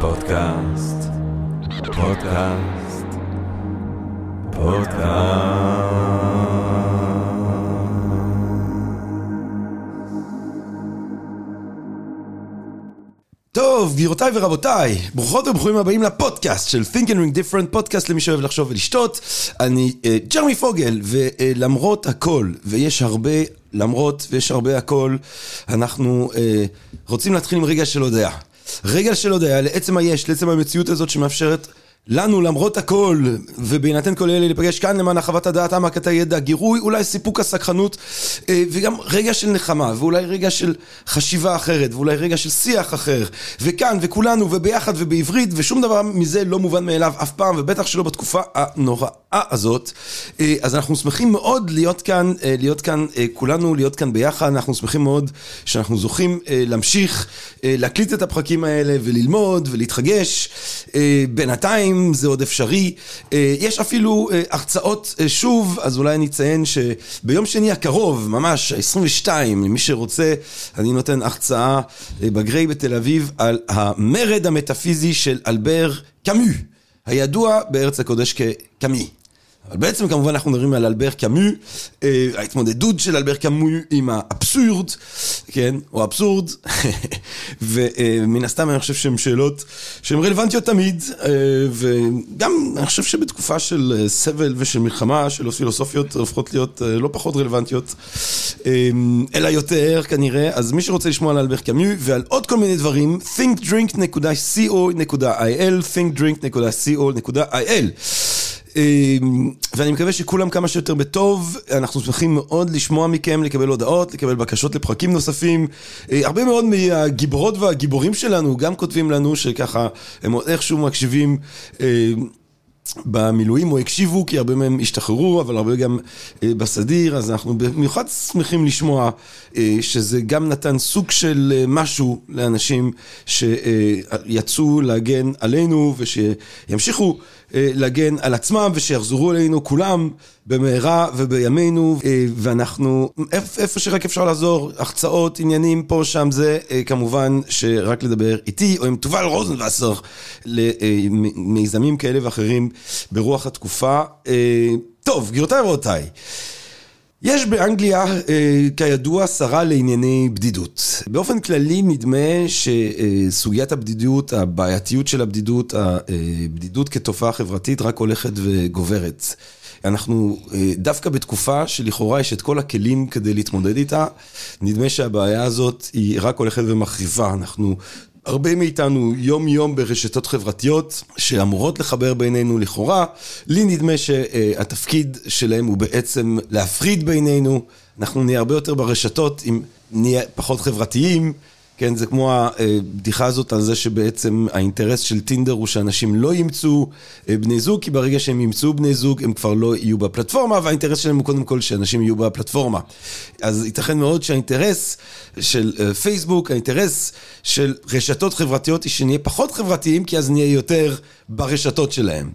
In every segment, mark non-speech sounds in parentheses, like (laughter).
פודקאסט, פודקאסט, פודקאסט. טוב, גבירותיי ורבותיי, ברוכות וברוכים הבאים לפודקאסט של Think and Ring Different, פודקאסט למי שאוהב לחשוב ולשתות. אני uh, ג'רמי פוגל, ולמרות uh, הכל, ויש הרבה למרות ויש הרבה הכל, אנחנו uh, רוצים להתחיל עם רגע של הודעה. רגע של הודעה לעצם היש, לעצם המציאות הזאת שמאפשרת לנו למרות הכל, ובהינתן כל אלה להיפגש כאן למען החוות הדעת, העמקת הידע, גירוי, אולי סיפוק הסקחנות, וגם רגע של נחמה, ואולי רגע של חשיבה אחרת, ואולי רגע של שיח אחר, וכאן, וכולנו, וביחד, ובעברית, ושום דבר מזה לא מובן מאליו אף פעם, ובטח שלא בתקופה הנוראה הזאת. אז אנחנו שמחים מאוד להיות כאן, להיות כאן כולנו, להיות כאן ביחד, אנחנו שמחים מאוד שאנחנו זוכים להמשיך, להקליט את הפרקים האלה, וללמוד, ולהתחגש. בינתיים, זה עוד אפשרי. יש אפילו הרצאות שוב, אז אולי אני אציין שביום שני הקרוב, ממש, ה-22, למי שרוצה, אני נותן הרצאה בגריי בתל אביב על המרד המטאפיזי של אלבר קאמו, הידוע בארץ הקודש כקאמי. אבל בעצם כמובן אנחנו מדברים על אלבר קאמו, ההתמודדות של אלבר קאמו עם האבסורד, כן, או אבסורד, (laughs) ומן הסתם אני חושב שהן שאלות שהן רלוונטיות תמיד, וגם אני חושב שבתקופה של סבל ושל מלחמה, שאלות פילוסופיות הופכות להיות לא פחות רלוונטיות, אלא יותר כנראה, אז מי שרוצה לשמוע על אלבר קאמו ועל עוד כל מיני דברים, thinkdrink.co.il, thinkdrink.co.il. ואני מקווה שכולם כמה שיותר בטוב, אנחנו שמחים מאוד לשמוע מכם, לקבל הודעות, לקבל בקשות לפרקים נוספים. הרבה מאוד מהגיבורות והגיבורים שלנו גם כותבים לנו שככה הם עוד איכשהו מקשיבים במילואים או הקשיבו, כי הרבה מהם השתחררו, אבל הרבה גם בסדיר, אז אנחנו במיוחד שמחים לשמוע שזה גם נתן סוג של משהו לאנשים שיצאו להגן עלינו ושימשיכו להגן על עצמם ושיחזרו אלינו כולם במהרה ובימינו ואנחנו איפה שרק אפשר לעזור, החצאות, עניינים פה שם זה כמובן שרק לדבר איתי או עם תובל רוזנבסר למיזמים כאלה ואחרים ברוח התקופה. טוב, גבירותיי ורבותיי יש באנגליה, כידוע, שרה לענייני בדידות. באופן כללי נדמה שסוגיית הבדידות, הבעייתיות של הבדידות, הבדידות כתופעה חברתית רק הולכת וגוברת. אנחנו דווקא בתקופה שלכאורה יש את כל הכלים כדי להתמודד איתה, נדמה שהבעיה הזאת היא רק הולכת ומחריבה. אנחנו... הרבה מאיתנו יום יום ברשתות חברתיות שאמורות לחבר בינינו לכאורה, לי נדמה שהתפקיד שלהם הוא בעצם להפריד בינינו, אנחנו נהיה הרבה יותר ברשתות אם נהיה פחות חברתיים, כן, זה כמו הבדיחה הזאת על זה שבעצם האינטרס של טינדר הוא שאנשים לא ימצאו בני זוג, כי ברגע שהם ימצאו בני זוג הם כבר לא יהיו בפלטפורמה, והאינטרס שלהם הוא קודם כל שאנשים יהיו בפלטפורמה. אז ייתכן מאוד שהאינטרס של פייסבוק, האינטרס של רשתות חברתיות היא שנהיה פחות חברתיים, כי אז נהיה יותר ברשתות שלהם.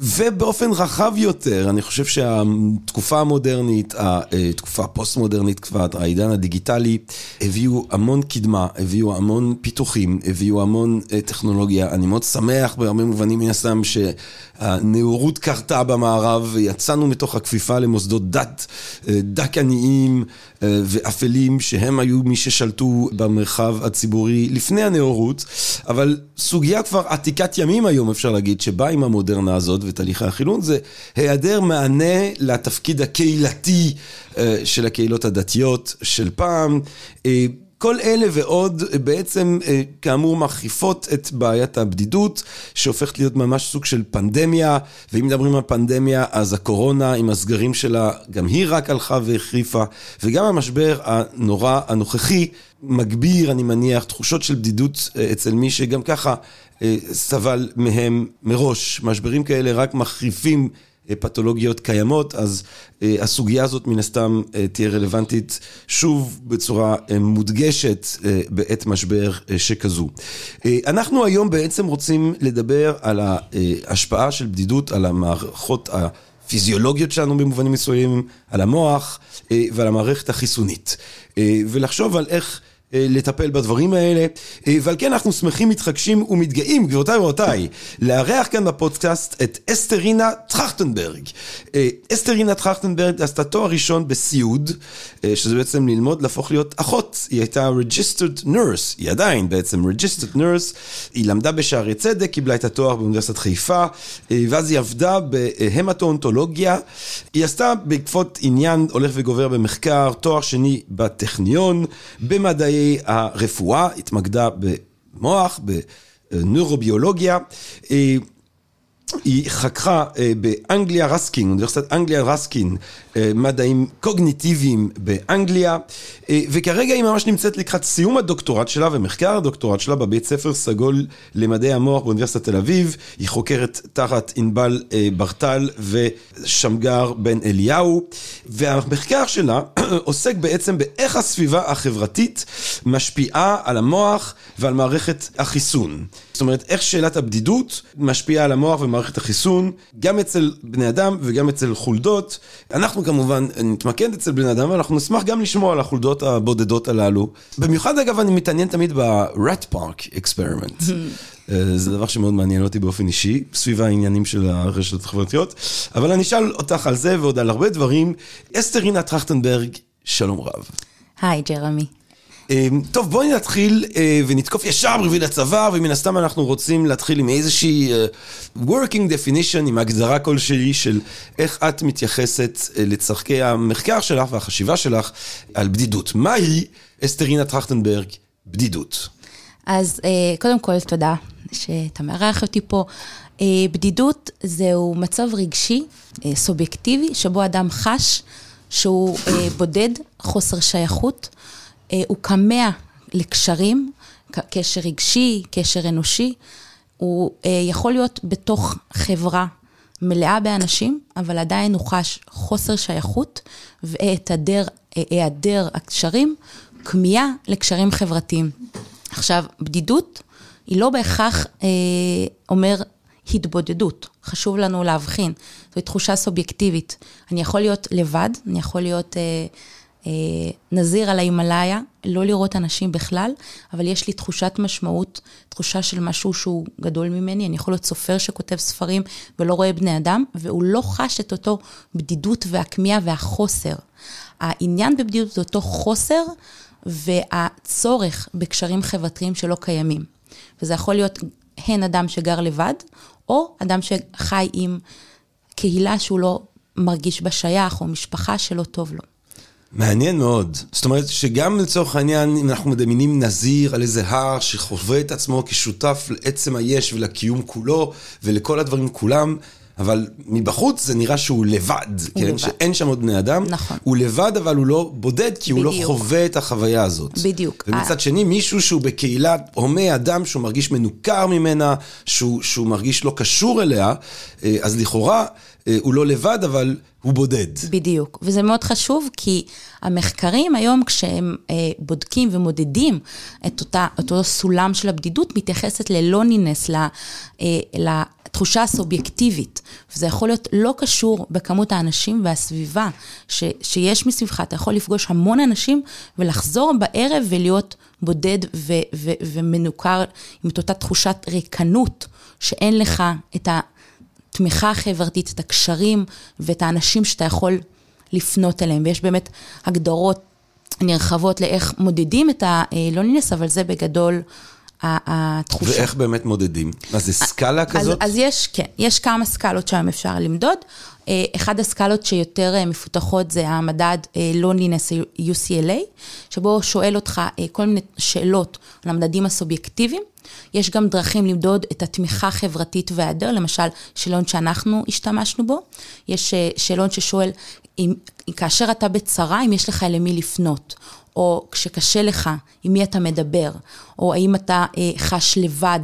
ובאופן רחב יותר, אני חושב שהתקופה המודרנית, התקופה הפוסט-מודרנית כבר, העידן הדיגיטלי, הביאו המון קדמה, הביאו המון פיתוחים, הביאו המון טכנולוגיה. אני מאוד שמח בהרבה מובנים מן הסתם שהנאורות קרתה במערב, ויצאנו מתוך הכפיפה למוסדות דת דכאניים ואפלים, שהם היו מי ששלטו במרחב הציבורי לפני הנאורות, אבל סוגיה כבר עתיקת ימים היום, אפשר להגיד, שבאה עם המודרנה הזאת, ותהליכי החילון זה היעדר מענה לתפקיד הקהילתי של הקהילות הדתיות של פעם. כל אלה ועוד בעצם כאמור מחריפות את בעיית הבדידות שהופכת להיות ממש סוג של פנדמיה ואם מדברים על פנדמיה אז הקורונה עם הסגרים שלה גם היא רק הלכה והחריפה וגם המשבר הנורא הנוכחי מגביר אני מניח תחושות של בדידות אצל מי שגם ככה סבל מהם מראש. משברים כאלה רק מחריפים פתולוגיות קיימות, אז הסוגיה הזאת מן הסתם תהיה רלוונטית שוב בצורה מודגשת בעת משבר שכזו. אנחנו היום בעצם רוצים לדבר על ההשפעה של בדידות על המערכות הפיזיולוגיות שלנו במובנים מסוימים, על המוח ועל המערכת החיסונית. ולחשוב על איך אה, לטפל בדברים האלה, אה, ועל כן אנחנו שמחים, מתחגשים ומתגאים, גבירותיי ורבותיי, לארח כאן בפודקאסט את אסתרינה טרכטנברג. אה, אסתרינה טרכטנברג עשתה תואר ראשון בסיעוד, שזה בעצם ללמוד להפוך להיות אחות. היא הייתה registered nurse, היא עדיין בעצם registered nurse, היא למדה בשערי צדק, קיבלה את התואר באוניברסיטת חיפה, ואז היא עבדה בהמטואונטולוגיה. היא עשתה בעקבות עניין הולך וגובר במחקר, תואר שני בטכניון, במדעי... הרפואה, התמקדה במוח, בנוירוביולוגיה. אה, היא חקרה אה, באנגליה רסקין, אוניברסיטת אנגליה רסקין, מדעים קוגניטיביים באנגליה, אה, וכרגע היא ממש נמצאת לקראת סיום הדוקטורט שלה ומחקר הדוקטורט שלה בבית ספר סגול למדעי המוח באוניברסיטת תל אביב. היא חוקרת תחת ענבל ברטל ושמגר בן אליהו, והמחקר שלה (clears throat) עוסק בעצם באיך הסביבה החברתית משפיעה על המוח ועל מערכת החיסון. זאת אומרת, איך שאלת הבדידות משפיעה על המוח ומערכת החיסון, גם אצל בני אדם וגם אצל חולדות. אנחנו כמובן נתמקד אצל בני אדם, ואנחנו נשמח גם לשמוע על החולדות הבודדות הללו. במיוחד אגב, אני מתעניין תמיד ב-rat park experiment. אה, זה דבר שמאוד מעניין אותי באופן אישי, סביב העניינים של הרשתות החברתיות. אבל אני אשאל אותך על זה ועוד על הרבה דברים. אסתרינה טרכטנברג, שלום רב. היי, ג'רמי. אמ, טוב, בואי נתחיל אה, ונתקוף ישר בשביל הצבא, ומן הסתם אנחנו רוצים להתחיל עם איזושהי אה, working definition, עם הגדרה כלשהי של איך את מתייחסת אה, לצורכי המחקר שלך והחשיבה שלך על בדידות. מהי, אסתרינה טרכטנברג, בדידות? אז קודם כל, תודה שאתה מארח אותי פה. בדידות זהו מצב רגשי, סובייקטיבי, שבו אדם חש שהוא בודד, חוסר שייכות. אה, הוא כמע לקשרים, קשר רגשי, קשר אנושי. הוא אה, יכול להיות בתוך חברה מלאה באנשים, אבל עדיין הוא חש חוסר שייכות והיעדר אה, הקשרים, כמיהה לקשרים חברתיים. עכשיו, בדידות היא לא בהכרח אה, אומר התבודדות. חשוב לנו להבחין. זו תחושה סובייקטיבית. אני יכול להיות לבד, אני יכול להיות... אה, אה, נזיר על ההימאליה, לא לראות אנשים בכלל, אבל יש לי תחושת משמעות, תחושה של משהו שהוא גדול ממני. אני יכול להיות סופר שכותב ספרים ולא רואה בני אדם, והוא לא חש את אותו בדידות והכמיהה והחוסר. העניין בבדידות זה אותו חוסר והצורך בקשרים חברתיים שלא קיימים. וזה יכול להיות הן אדם שגר לבד, או אדם שחי עם קהילה שהוא לא מרגיש בה שייך, או משפחה שלא טוב לו. מעניין מאוד. זאת אומרת שגם לצורך העניין, אם אנחנו מדמיינים נזיר על איזה הר שחווה את עצמו כשותף לעצם היש ולקיום כולו ולכל הדברים כולם, אבל מבחוץ זה נראה שהוא לבד, כן? לבד. שאין שם עוד בני אדם. נכון. הוא לבד, אבל הוא לא בודד, כי בדיוק. הוא לא חווה את החוויה הזאת. בדיוק. ומצד שני, מישהו שהוא בקהילה, הומה אדם שהוא מרגיש מנוכר ממנה, שהוא, שהוא מרגיש לא קשור אליה, אה, אז לכאורה... אה, הוא לא לבד, אבל הוא בודד. בדיוק, וזה מאוד חשוב, כי המחקרים היום, כשהם אה, בודקים ומודדים את אותה, אותו סולם של הבדידות, מתייחסת ללונינס, אה, לתחושה הסובייקטיבית. וזה יכול להיות לא קשור בכמות האנשים והסביבה ש, שיש מסביבך. אתה יכול לפגוש המון אנשים ולחזור בערב ולהיות בודד ו, ו, ומנוכר עם את אותה תחושת ריקנות, שאין לך את ה... התמיכה החברתית, את הקשרים ואת האנשים שאתה יכול לפנות אליהם. ויש באמת הגדרות נרחבות לאיך מודדים את הלונינס, אבל זה בגדול התחושה. ואיך באמת מודדים? אז זה סקאלה כזאת? אז, אז יש, כן, יש כמה סקאלות שם אפשר למדוד. אה, אחד הסקאלות שיותר אה, מפותחות זה המדד אה, UCLA, שבו שואל אותך כל מיני שאלות על המדדים הסובייקטיביים. יש גם דרכים למדוד את התמיכה החברתית והיעדר, למשל, שאלון שאנחנו השתמשנו בו. יש שאלון ששואל, אם, כאשר אתה בצרה, אם יש לך למי לפנות, או כשקשה לך, עם מי אתה מדבר, או האם אתה אה, חש לבד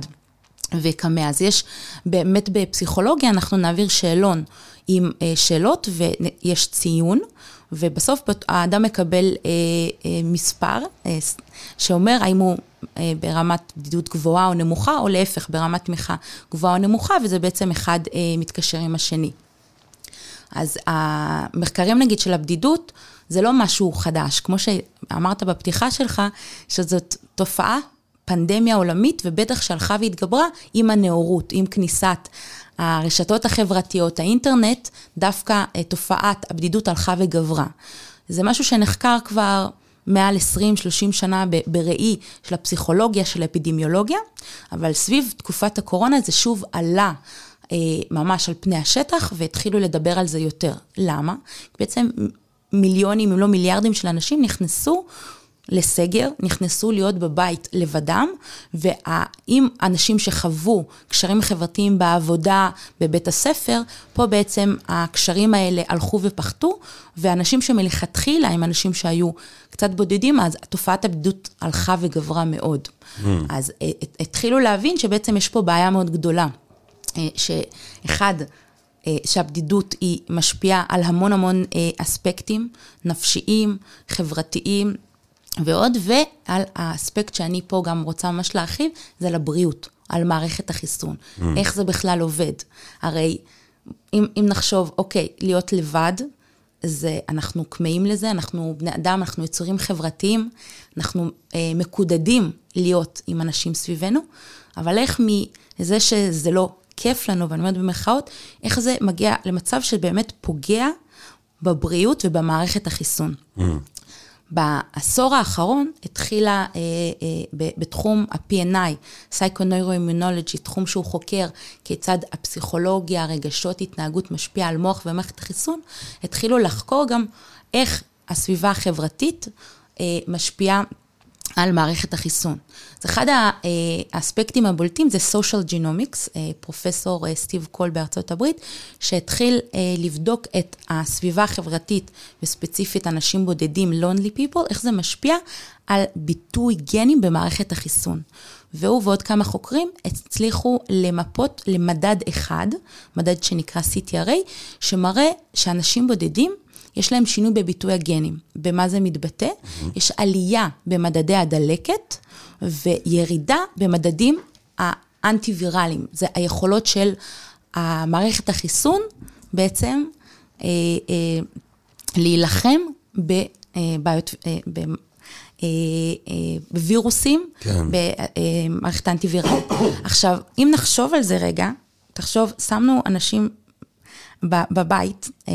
וקמא. אז יש, באמת בפסיכולוגיה אנחנו נעביר שאלון עם אה, שאלות ויש ציון. ובסוף האדם מקבל אה, אה, מספר אה, שאומר האם הוא אה, ברמת בדידות גבוהה או נמוכה, או להפך, ברמת תמיכה גבוהה או נמוכה, וזה בעצם אחד אה, מתקשר עם השני. אז המחקרים נגיד של הבדידות, זה לא משהו חדש. כמו שאמרת בפתיחה שלך, שזאת תופעה, פנדמיה עולמית, ובטח שהלכה והתגברה עם הנאורות, עם כניסת הרשתות החברתיות, האינטרנט, דווקא אה, תופעת הבדידות הלכה וגברה. זה משהו שנחקר כבר מעל 20-30 שנה בראי של הפסיכולוגיה, של האפידמיולוגיה, אבל סביב תקופת הקורונה זה שוב עלה אה, ממש על פני השטח, והתחילו לדבר על זה יותר. למה? בעצם מיליונים, אם לא מיליארדים של אנשים נכנסו לסגר, נכנסו להיות בבית לבדם, ואם אנשים שחוו קשרים חברתיים בעבודה, בבית הספר, פה בעצם הקשרים האלה הלכו ופחתו, ואנשים שמלכתחילה הם אנשים שהיו קצת בודדים, אז תופעת הבדידות הלכה וגברה מאוד. Mm. אז אה, התחילו להבין שבעצם יש פה בעיה מאוד גדולה, אה, שאחד, שהבדידות היא משפיעה על המון המון אספקטים נפשיים, חברתיים, ועוד, ועל האספקט שאני פה גם רוצה ממש להרחיב, זה על הבריאות, על מערכת החיסון. Mm. איך זה בכלל עובד? הרי אם, אם נחשוב, אוקיי, להיות לבד, זה, אנחנו כמהים לזה, אנחנו בני אדם, אנחנו יצורים חברתיים, אנחנו אה, מקודדים להיות עם אנשים סביבנו, אבל איך מזה שזה לא כיף לנו, ואני אומרת במרכאות, איך זה מגיע למצב שבאמת פוגע בבריאות ובמערכת החיסון. Mm. בעשור האחרון התחילה אה, אה, בתחום ה-PNI, Psychoneuroimmunology, תחום שהוא חוקר כיצד הפסיכולוגיה, הרגשות, התנהגות משפיעה על מוח ומערכת החיסון, התחילו לחקור גם איך הסביבה החברתית אה, משפיעה על מערכת החיסון. אז אחד אה, האספקטים הבולטים זה social genomics, אה, פרופסור אה, סטיב קול בארצות הברית, שהתחיל לבדוק את הסביבה החברתית, וספציפית אנשים בודדים, lonely people, איך זה משפיע על ביטוי גנים במערכת החיסון. והוא ועוד כמה חוקרים הצליחו למפות למדד אחד, מדד שנקרא CTRA, שמראה שאנשים בודדים יש להם שינוי בביטוי הגנים. במה זה מתבטא? Mm-hmm. יש עלייה במדדי הדלקת וירידה במדדים האנטי-ויראליים. זה היכולות של המערכת החיסון בעצם אה, אה, להילחם בבעיות, אה, ב, אה, אה, בווירוסים, כן. במערכת האנטי-ויראלית. עכשיו, אם נחשוב על זה רגע, תחשוב, שמנו אנשים בבית, אה,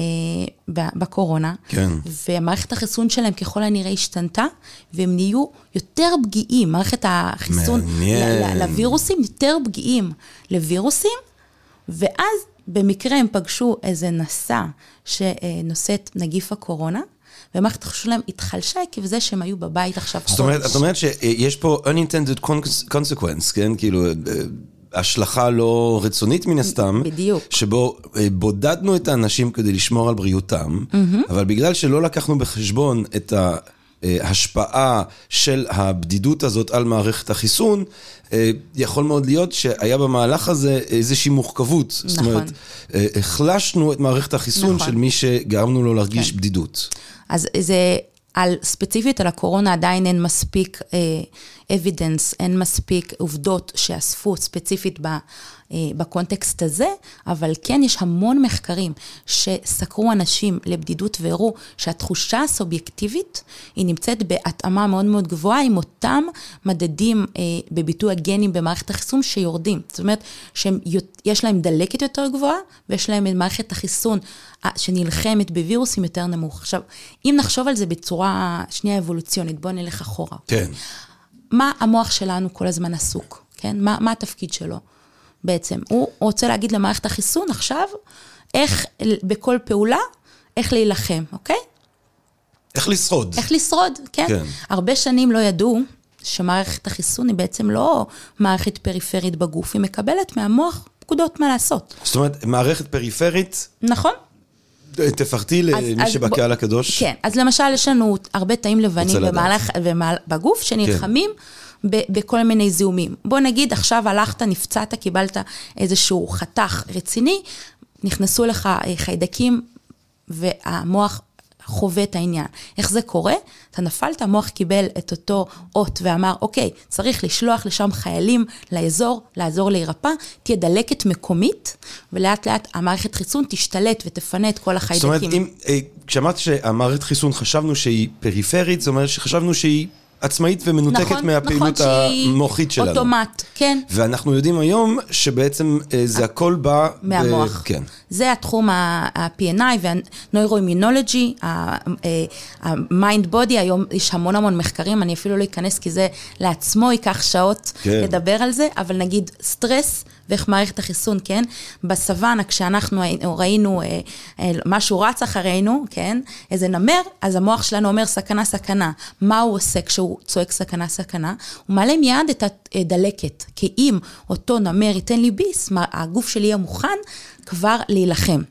בקורונה, כן. ומערכת החיסון שלהם ככל הנראה השתנתה, והם נהיו יותר פגיעים, מערכת החיסון לווירוסים יותר פגיעים לווירוסים, ואז במקרה הם פגשו איזה נשא שנושאת נגיף הקורונה, ומערכת החיסון שלהם התחלשה עקב זה שהם היו בבית עכשיו חודש. זאת אומרת, את אומרת שיש פה unintended consequence, כן? כאילו... אה, השלכה לא רצונית מן הסתם, בדיוק. שבו אה, בודדנו את האנשים כדי לשמור על בריאותם, mm-hmm. אבל בגלל שלא לקחנו בחשבון את ההשפעה של הבדידות הזאת על מערכת החיסון, אה, יכול מאוד להיות שהיה במהלך הזה איזושהי מורכבות. נכון. זאת אומרת, אה, החלשנו את מערכת החיסון נכון. של מי שגרמנו לו להרגיש כן. בדידות. אז זה, על, ספציפית על הקורונה עדיין אין מספיק אה, evidence, אין מספיק עובדות שאספו ספציפית ב, אה, בקונטקסט הזה, אבל כן יש המון מחקרים שסקרו אנשים לבדידות והראו שהתחושה הסובייקטיבית היא נמצאת בהתאמה מאוד מאוד גבוהה עם אותם מדדים אה, בביטוי הגנים במערכת החיסון שיורדים. זאת אומרת שיש להם דלקת יותר גבוהה ויש להם מערכת החיסון שנלחמת בווירוסים יותר נמוך. עכשיו, אם נחשוב על זה בצורה שנייה אבולוציונית, בואו נלך אחורה. כן. מה המוח שלנו כל הזמן עסוק, כן? מה, מה התפקיד שלו בעצם? הוא רוצה להגיד למערכת החיסון עכשיו, איך בכל פעולה, איך להילחם, אוקיי? איך לשרוד. איך לשרוד, כן. כן. הרבה שנים לא ידעו שמערכת החיסון היא בעצם לא מערכת פריפרית בגוף, היא מקבלת מהמוח פקודות מה לעשות. זאת אומרת, מערכת פריפרית... נכון. תפרטי למי שבקהל הקדוש. כן, אז למשל יש לנו הרבה תאים לבנים במהלך, בגוף שנלחמים כן. בכל מיני זיהומים. בוא נגיד עכשיו הלכת, נפצעת, קיבלת איזשהו חתך רציני, נכנסו לך אה, חיידקים והמוח חווה את העניין. איך זה קורה? אתה נפלת, המוח קיבל את אותו אות ואמר, אוקיי, צריך לשלוח לשם חיילים לאזור, לעזור להירפא, תהיה דלקת מקומית, ולאט לאט המערכת חיסון תשתלט ותפנה את כל החיידקים. זאת אומרת, אם, אה, כשאמרת שהמערכת חיסון חשבנו שהיא פריפרית, זאת אומרת שחשבנו שהיא עצמאית ומנותקת נכון, מהפעילות נכון, שהיא המוחית שלנו. אוטומט, כן. ואנחנו יודעים היום שבעצם אה, זה הכל בא... ב- מהמוח. כן. זה התחום ה-PNI וה-Neuroimmunology, ה-Mind Body, היום יש המון המון מחקרים, אני אפילו לא אכנס כי זה לעצמו ייקח שעות כן. לדבר על זה, אבל נגיד סטרס ואיך מערכת החיסון, כן? בסוואנה, כשאנחנו היינו- ראינו אה, אה, משהו רץ אחרינו, כן? איזה נמר, אז המוח שלנו אומר סכנה, סכנה. מה הוא עושה כשהוא צועק סכנה, סכנה? הוא מעלה מיד את הדלקת, כי אם אותו נמר ייתן לי ביס, הגוף שלי יהיה מוכן כבר להילחם.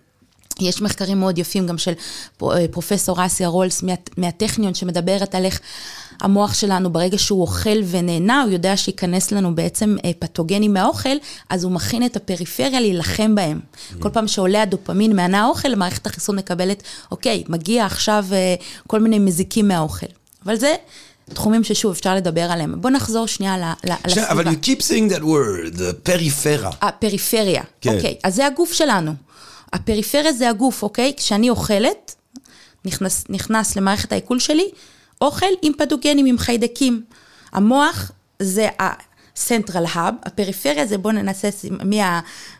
יש מחקרים מאוד יפים גם של פר- אה, פרופסור אסיה רולס מה, מהטכניון שמדברת על איך המוח שלנו ברגע שהוא אוכל ונהנה, הוא יודע שייכנס לנו בעצם אה, פתוגנים מהאוכל, אז הוא מכין את הפריפריה להילחם בהם. כל פעם שעולה הדופמין מענה האוכל, מערכת החיסון מקבלת, אוקיי, מגיע עכשיו אה, כל מיני מזיקים מהאוכל. אבל זה תחומים ששוב אפשר לדבר עליהם. בואו נחזור שנייה לסביבה. אבל you keep saying that word, פריפרה. הפריפריה, כן. אוקיי, אז זה הגוף שלנו. הפריפריה זה הגוף, אוקיי? כשאני אוכלת, נכנס, נכנס למערכת העיכול שלי, אוכל עם פתוגנים, עם חיידקים. המוח זה ה-central hub, הפריפריה זה בואו ננסה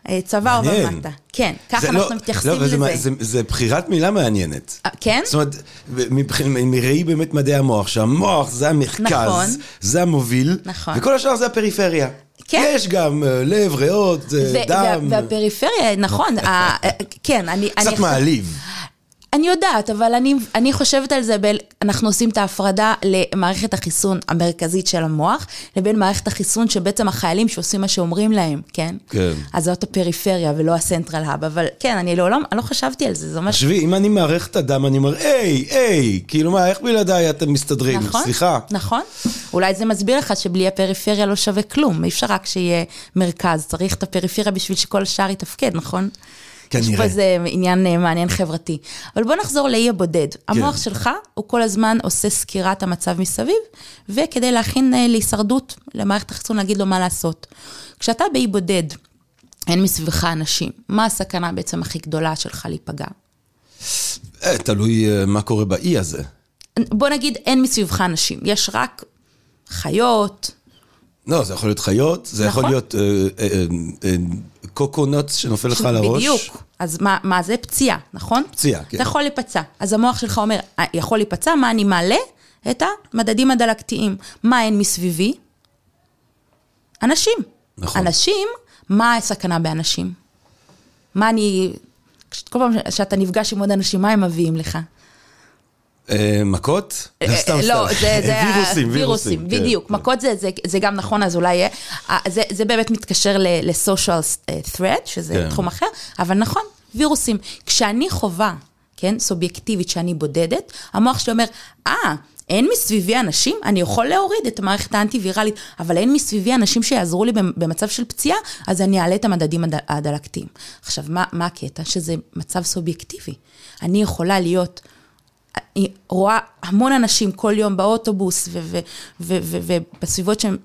מהצבא מעניין. ומטה. כן, ככה זה אנחנו לא- מתייחסים לא, זה לזה. מה- זה- זה בחירת מילה מעניינת. אה, כן? זאת אומרת, מבח- מראי באמת מדעי המוח, שהמוח זה המרכז, נכון. זה המוביל, נכון. וכל השאר זה הפריפריה. כן. יש גם אה, לב, ריאות, אה, דם, וה- והפריפריה, נכון, (laughs) ה- כן, אני... אני קצת עכשיו- מעליב. אני יודעת, אבל אני, אני חושבת על זה, ב, אנחנו עושים את ההפרדה למערכת החיסון המרכזית של המוח, לבין מערכת החיסון שבעצם החיילים שעושים מה שאומרים להם, כן? כן. אז זאת הפריפריה ולא הסנטרל האב, אבל כן, אני לעולם, אני לא חשבתי על זה, זה ממש... תחשבי, אם אני מערך את הדם, אני אומר, היי, היי, כאילו מה, איך בלעדיי אתם מסתדרים? נכון, סליחה. נכון. אולי זה מסביר לך שבלי הפריפריה לא שווה כלום, אי אפשר רק שיהיה מרכז, צריך את הפריפריה בשביל שכל השאר יתפקד, נכון? יש פה כנראה. איזה עניין אה, מעניין חברתי. אבל בוא נחזור לאי הבודד. המוח שלך, הוא כל הזמן עושה סקירת המצב מסביב, וכדי להכין אה, להישרדות, למערכת החיסון להגיד לו מה לעשות. כשאתה באי בודד, אין מסביבך אנשים, מה הסכנה בעצם הכי גדולה שלך להיפגע? אה, תלוי אה, מה קורה באי הזה. בוא נגיד, אין מסביבך אנשים, יש רק חיות, לא, זה יכול להיות חיות, זה יכול נכון. להיות אה, אה, אה, קוקונוטס שנופל לך על הראש. בדיוק. אז מה, מה זה? פציעה, נכון? פציעה, כן. אתה יכול להיפצע. אז המוח שלך אומר, "אה, יכול להיפצע, מה אני מעלה? את המדדים הדלקתיים. מה אין מסביבי? אנשים. נכון. אנשים, מה הסכנה באנשים? מה אני... כל פעם שאתה נפגש עם עוד אנשים, מה הם מביאים לך? אה, מכות? אה, סתם, לא, סתם. זה, זה (laughs) וירוסים, וירוסים, כן, בדיוק. כן. מכות זה, גם נכון, אז אולי יהיה. אה, זה, באמת מתקשר ל-social threat, שזה כן. תחום אחר, אבל נכון, וירוסים. כשאני חווה, כן, סובייקטיבית, שאני בודדת, המוח שלי אומר, אה, אין מסביבי אנשים, אני יכול להוריד את המערכת האנטי-ויראלית, אבל אין מסביבי אנשים שיעזרו לי במצב של פציעה, אז אני אעלה את המדדים הד- הדלקתיים. עכשיו, מה, מה הקטע? שזה מצב סובייקטיבי. אני יכולה להיות... אני רואה המון אנשים כל יום באוטובוס ובסביבות שהם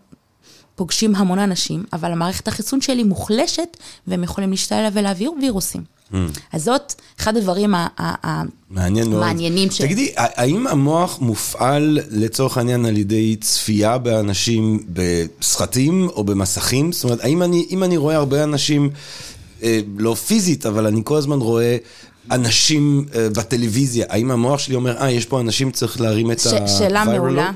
פוגשים המון אנשים, אבל המערכת החיסון שלי מוחלשת, והם יכולים להשתעל ולהעביר וירוסים. Mm. אז זאת אחד הדברים ה- ה- ה- מעניין מאוד. מעניינים ש- תגידי, האם המוח מופעל לצורך העניין על ידי צפייה באנשים בסרטים או במסכים? זאת אומרת, האם אני, אם אני רואה הרבה אנשים, אה, לא פיזית, אבל אני כל הזמן רואה אנשים אה, בטלוויזיה, האם המוח שלי אומר, אה, יש פה אנשים, צריך להרים את ה... שאלה מעולה.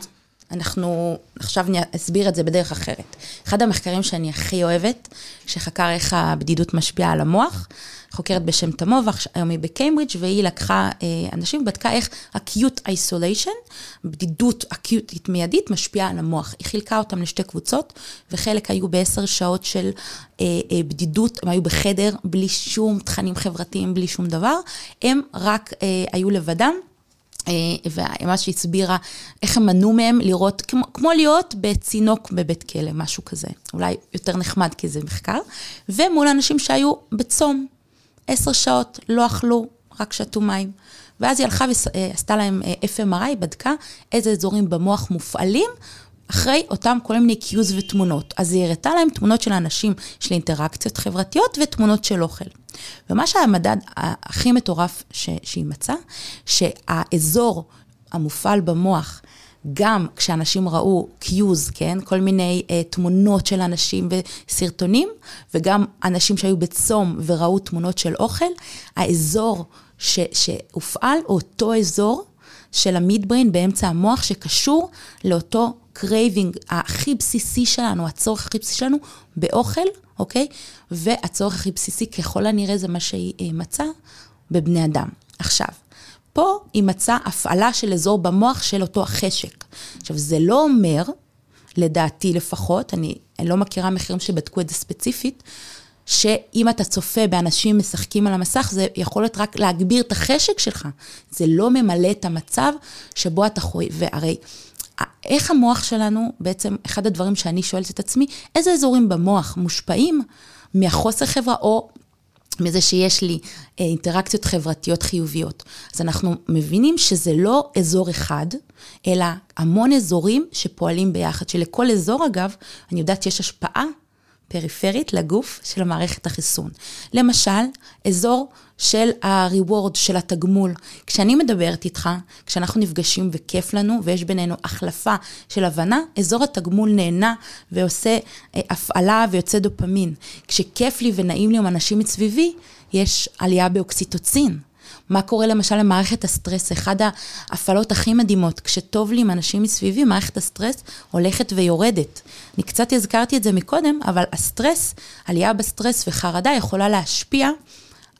Load"? אנחנו, עכשיו אסביר את זה בדרך אחרת. אחד המחקרים שאני הכי אוהבת, שחקר איך הבדידות משפיעה על המוח, חוקרת בשם תמוב, היום היא בקיימברידג', והיא לקחה אה, אנשים ובדקה איך acute isolation, בדידות אקיוטית מיידית, משפיעה על המוח. היא חילקה אותם לשתי קבוצות, וחלק היו בעשר שעות של אה, אה, בדידות, הם היו בחדר, בלי שום תכנים חברתיים, בלי שום דבר. הם רק אה, היו לבדם. אה, ומה שהסבירה, איך הם מנעו מהם לראות, כמו, כמו להיות בצינוק בבית כלא, משהו כזה. אולי יותר נחמד כי זה מחקר. ומול אנשים שהיו בצום, עשר שעות, לא אכלו, רק שתו מים. ואז היא הלכה ועשתה להם אה, FMRI, בדקה איזה אזורים במוח מופעלים, אחרי אותם כל מיני קיוז ותמונות. אז היא הראתה להם תמונות של אנשים, של אינטראקציות חברתיות ותמונות של אוכל. ומה שהמדד הכי מטורף ש, שהיא מצאה, שהאזור המופעל במוח, גם כשאנשים ראו cues, כן? כל מיני אה, תמונות של אנשים וסרטונים, וגם אנשים שהיו בצום וראו תמונות של אוכל, האזור ש, שהופעל הוא אותו אזור של ה midbrain באמצע המוח שקשור לאותו craving הכי בסיסי שלנו, הצורך הכי בסיסי שלנו באוכל, אוקיי? והצורך הכי בסיסי ככל הנראה זה מה שהיא אה, מצאה בבני אדם. עכשיו, פה היא מצאה הפעלה של אזור במוח של אותו החשק. עכשיו, זה לא אומר, לדעתי לפחות, אני, אני לא מכירה מחירים שבדקו את זה ספציפית, שאם אתה צופה באנשים משחקים על המסך, זה יכול להיות רק להגביר את החשק שלך. זה לא ממלא את המצב שבו אתה חוי... והרי איך המוח שלנו, בעצם אחד הדברים שאני שואלת את עצמי, איזה אזורים במוח מושפעים מהחוסר חברה או מזה שיש לי אה, אינטראקציות חברתיות חיוביות. אז אנחנו מבינים שזה לא אזור אחד, אלא המון אזורים שפועלים ביחד, שלכל אזור אגב, אני יודעת שיש השפעה פריפרית לגוף של מערכת החיסון. למשל, אזור של ה-reward, של התגמול. כשאני מדברת איתך, כשאנחנו נפגשים וכיף לנו ויש בינינו החלפה של הבנה, אזור התגמול נהנה ועושה אה, הפעלה ויוצא דופמין. כשכיף לי ונעים לי עם אנשים מסביבי, יש עלייה באוקסיטוצין. מה קורה למשל למערכת הסטרס? אחד ההפעלות הכי מדהימות, כשטוב לי עם אנשים מסביבי, מערכת הסטרס הולכת ויורדת. אני קצת הזכרתי את זה מקודם, אבל הסטרס, עלייה בסטרס וחרדה יכולה להשפיע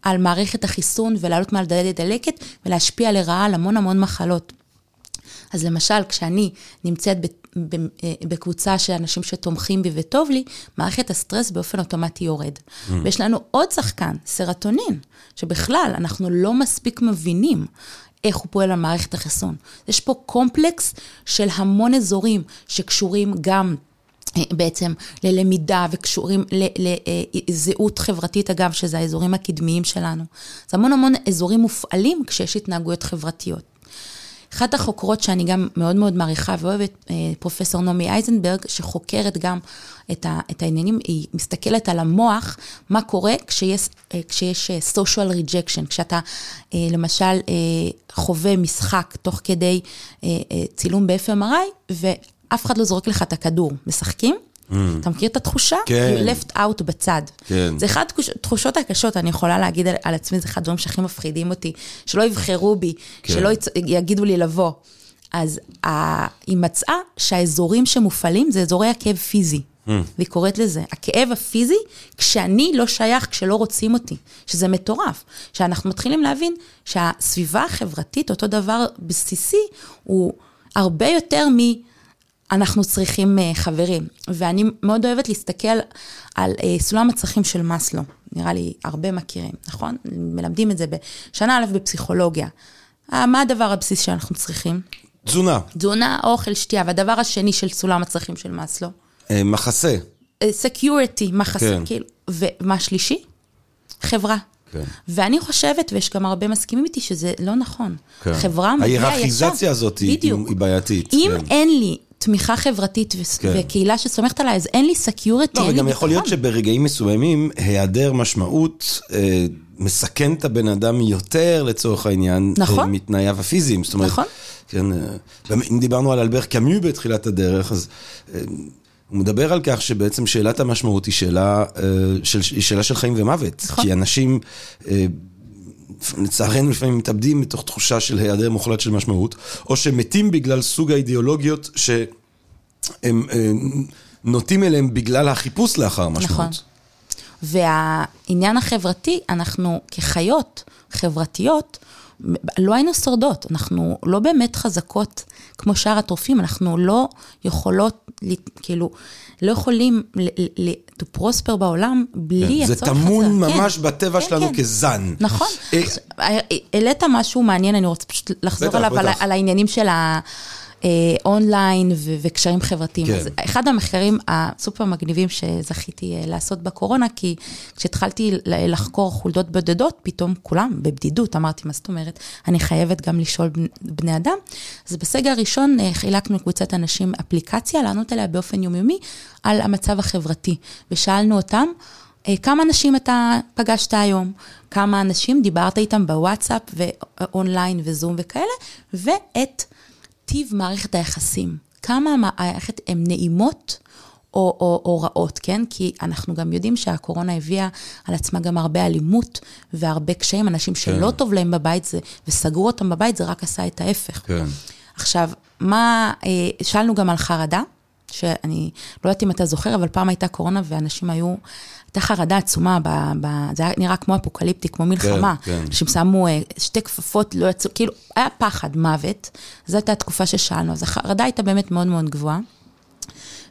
על מערכת החיסון ולעלות מעל דלת דלקת ולהשפיע לרעה על המון המון מחלות. אז למשל, כשאני נמצאת בקבוצה של אנשים שתומכים בי וטוב לי, מערכת הסטרס באופן אוטומטי יורד. Mm. ויש לנו עוד שחקן, סרטונין, שבכלל אנחנו לא מספיק מבינים איך הוא פועל על מערכת החיסון. יש פה קומפלקס של המון אזורים שקשורים גם אה, בעצם ללמידה וקשורים לזהות חברתית, אגב, שזה האזורים הקדמיים שלנו. זה המון המון אזורים מופעלים כשיש התנהגויות חברתיות. אחת החוקרות שאני גם מאוד מאוד מעריכה ואוהבת, אה, פרופסור נעמי אייזנברג, שחוקרת גם את, ה, את העניינים, היא מסתכלת על המוח, מה קורה כשיש, אה, כשיש אה, social rejection, כשאתה למשל חווה משחק תוך כדי צילום ב-FMRI, ואף אחד לא זורק לך את הכדור. משחקים? Mm. אתה מכיר את התחושה? כן. You left out בצד. כן. זה אחד התחושות הקשות, אני יכולה להגיד על, על עצמי, זה אחד הדברים שהכי מפחידים אותי, שלא יבחרו בי, כן. שלא יצ... יגידו לי לבוא. אז ה... היא מצאה שהאזורים שמופעלים זה אזורי הכאב פיזי. Mm. והיא קוראת לזה, הכאב הפיזי, כשאני לא שייך, כשלא רוצים אותי, שזה מטורף. שאנחנו מתחילים להבין שהסביבה החברתית, אותו דבר בסיסי, הוא הרבה יותר מ... אנחנו צריכים uh, חברים. ואני מאוד אוהבת להסתכל על אה, סולם הצרכים של מאסלו. נראה לי הרבה מכירים, נכון? מלמדים את זה בשנה א' בפסיכולוגיה. אה, מה הדבר הבסיס שאנחנו צריכים? תזונה. תזונה, אוכל, שתייה. והדבר השני של סולם הצרכים של מאסלו? אה, מחסה. security, מחסה, כן. כאילו. ומה שלישי? חברה. כן. ואני חושבת, ויש גם הרבה מסכימים איתי, שזה לא נכון. כן. חברה מגיעה ישר. ההיררכיזציה הזאת היא, היא בעייתית. אם כן. אין לי תמיכה חברתית ו- כן. וקהילה שסומכת עליי, אז אין לי security, לא, אין לי ביטחון. לא, וגם יכול להיות שברגעים מסוימים, היעדר משמעות אה, מסכן את הבן אדם יותר, לצורך העניין, אה, נכון. מתנאיו הפיזיים. זאת אומרת, נכון. כן, אה, אם דיברנו על אלבר קמיו בתחילת הדרך, אז... אה, הוא מדבר על כך שבעצם שאלת המשמעות היא שאלה, של, היא שאלה של חיים ומוות. נכון. כי אנשים, לצערנו לפעמים מתאבדים מתוך תחושה של היעדר מוחלט של משמעות, או שמתים בגלל סוג האידיאולוגיות שהם אה, נוטים אליהם בגלל החיפוש לאחר משמעות. נכון. והעניין החברתי, אנחנו כחיות חברתיות, לא היינו שורדות, אנחנו לא באמת חזקות כמו שאר הטרופים, אנחנו לא יכולות, כאילו, לא יכולים to prosper בעולם בלי כן, הצורך הזה. זה טמון ממש כן, בטבע כן, שלנו. כזן. נכון. אה, העלית משהו מעניין, אני רוצה פשוט לחזור עליו, על העניינים של ה... אה, אונליין ו- וקשרים חברתיים. כן. אז אחד המחקרים הסופר מגניבים שזכיתי אה, לעשות בקורונה, כי כשהתחלתי לחקור חולדות בודדות, פתאום כולם בבדידות, אמרתי, מה זאת אומרת? אני חייבת גם לשאול בני, אדם. אז בסגר הראשון אה, חילקנו לקבוצת אנשים אפליקציה, לענות עליה באופן יומיומי על המצב החברתי, ושאלנו אותם, כמה אנשים אתה פגשת היום? כמה אנשים דיברת איתם בוואטסאפ ואונליין וזום וכאלה? ואת טיב מערכת היחסים. כמה המערכת הן נעימות או, או, או רעות, כן? כי אנחנו גם יודעים שהקורונה הביאה על עצמה גם הרבה אלימות והרבה קשיים. אנשים שלא טוב להם בבית זה, וסגרו אותם בבית, זה רק עשה את ההפך. כן. עכשיו, מה, אה, שאלנו גם על חרדה, שאני לא יודעת אם אתה זוכר, אבל פעם הייתה קורונה ואנשים היו, הייתה חרדה עצומה, ב, ב, זה היה נראה כמו אפוקליפטי, כמו מלחמה. כן. אנשים שמו אה, שתי כפפות, לא יצאו, כאילו, היה פחד, מוות. זו הייתה התקופה ששאלנו, אז החרדה הייתה באמת מאוד מאוד גבוהה.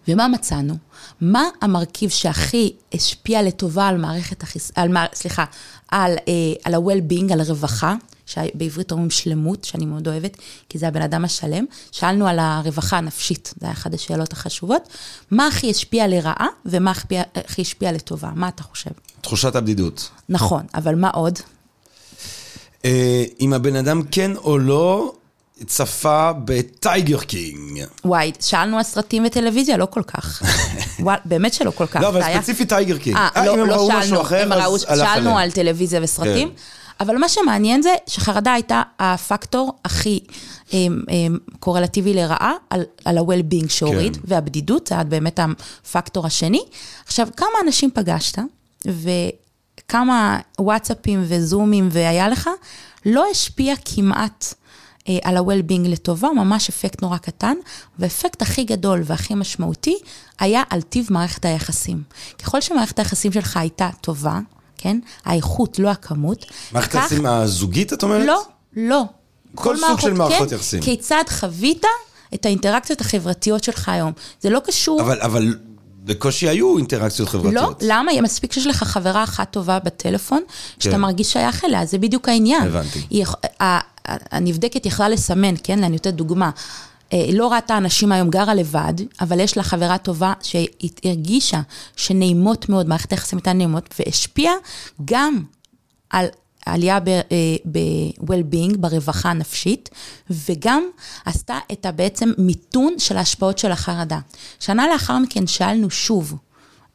ומה מצאנו? מה המרכיב שהכי השפיע לטובה על מערכת החיס... על, סליחה, על, אה, על ה-well-being, על הרווחה, שבעברית אומרים שלמות, שאני מאוד אוהבת, כי זה הבן אדם השלם. שאלנו על הרווחה הנפשית, זו הייתה אחת השאלות החשובות. מה הכי השפיע לרעה ומה הכי, הכי השפיע לטובה? מה אתה חושב? תחושת הבדידות. נכון, אבל מה עוד? אה, אם הבן אדם כן או לא צפה ב Tiger King. וואי, שאלנו על סרטים וטלוויזיה? לא כל כך. (laughs) וואי, באמת שלא כל כך. לא, אבל ספציפית Tiger King. אה, אה, לא, לא שאלנו, אחר. שאלנו על טלוויזיה וסרטים. כן. אבל מה שמעניין זה שחרדה הייתה הפקטור הכי הם, הם, קורלטיבי לרעה על, על ה-well-being שהוריד, כן. והבדידות, זה באמת הפקטור השני. עכשיו, כמה אנשים פגשת, וכמה וואטסאפים וזומים והיה לך, לא השפיע כמעט אה, על ה-well-being לטובה, ממש אפקט נורא קטן, והאפקט הכי גדול והכי משמעותי היה על טיב מערכת היחסים. ככל שמערכת היחסים שלך הייתה טובה, כן? האיכות, לא הכמות. מערכת היחסים הזוגית, את אומרת? לא, לא. כל סוג של מערכות כן, יחסים. כיצד חווית את האינטראקציות החברתיות שלך היום? זה לא קשור... אבל, אבל בקושי היו אינטראקציות לא, חברתיות. למה? יהיה מספיק שיש לך חברה אחת טובה בטלפון, שאתה כן. מרגיש שייך אליה, זה בדיוק העניין. הבנתי. היא הנבדקת יכלה לסמן, כן? אני נותנת דוגמה. אה, לא ראתה אנשים היום גרה לבד, אבל יש לה חברה טובה שהיא הרגישה שנעימות מאוד, מערכת היחסים איתה נעימות, והשפיעה גם על עלייה ב- אה, ב-well-being, ברווחה הנפשית, וגם עשתה את הבעצם מיתון של ההשפעות של החרדה. שנה לאחר מכן שאלנו שוב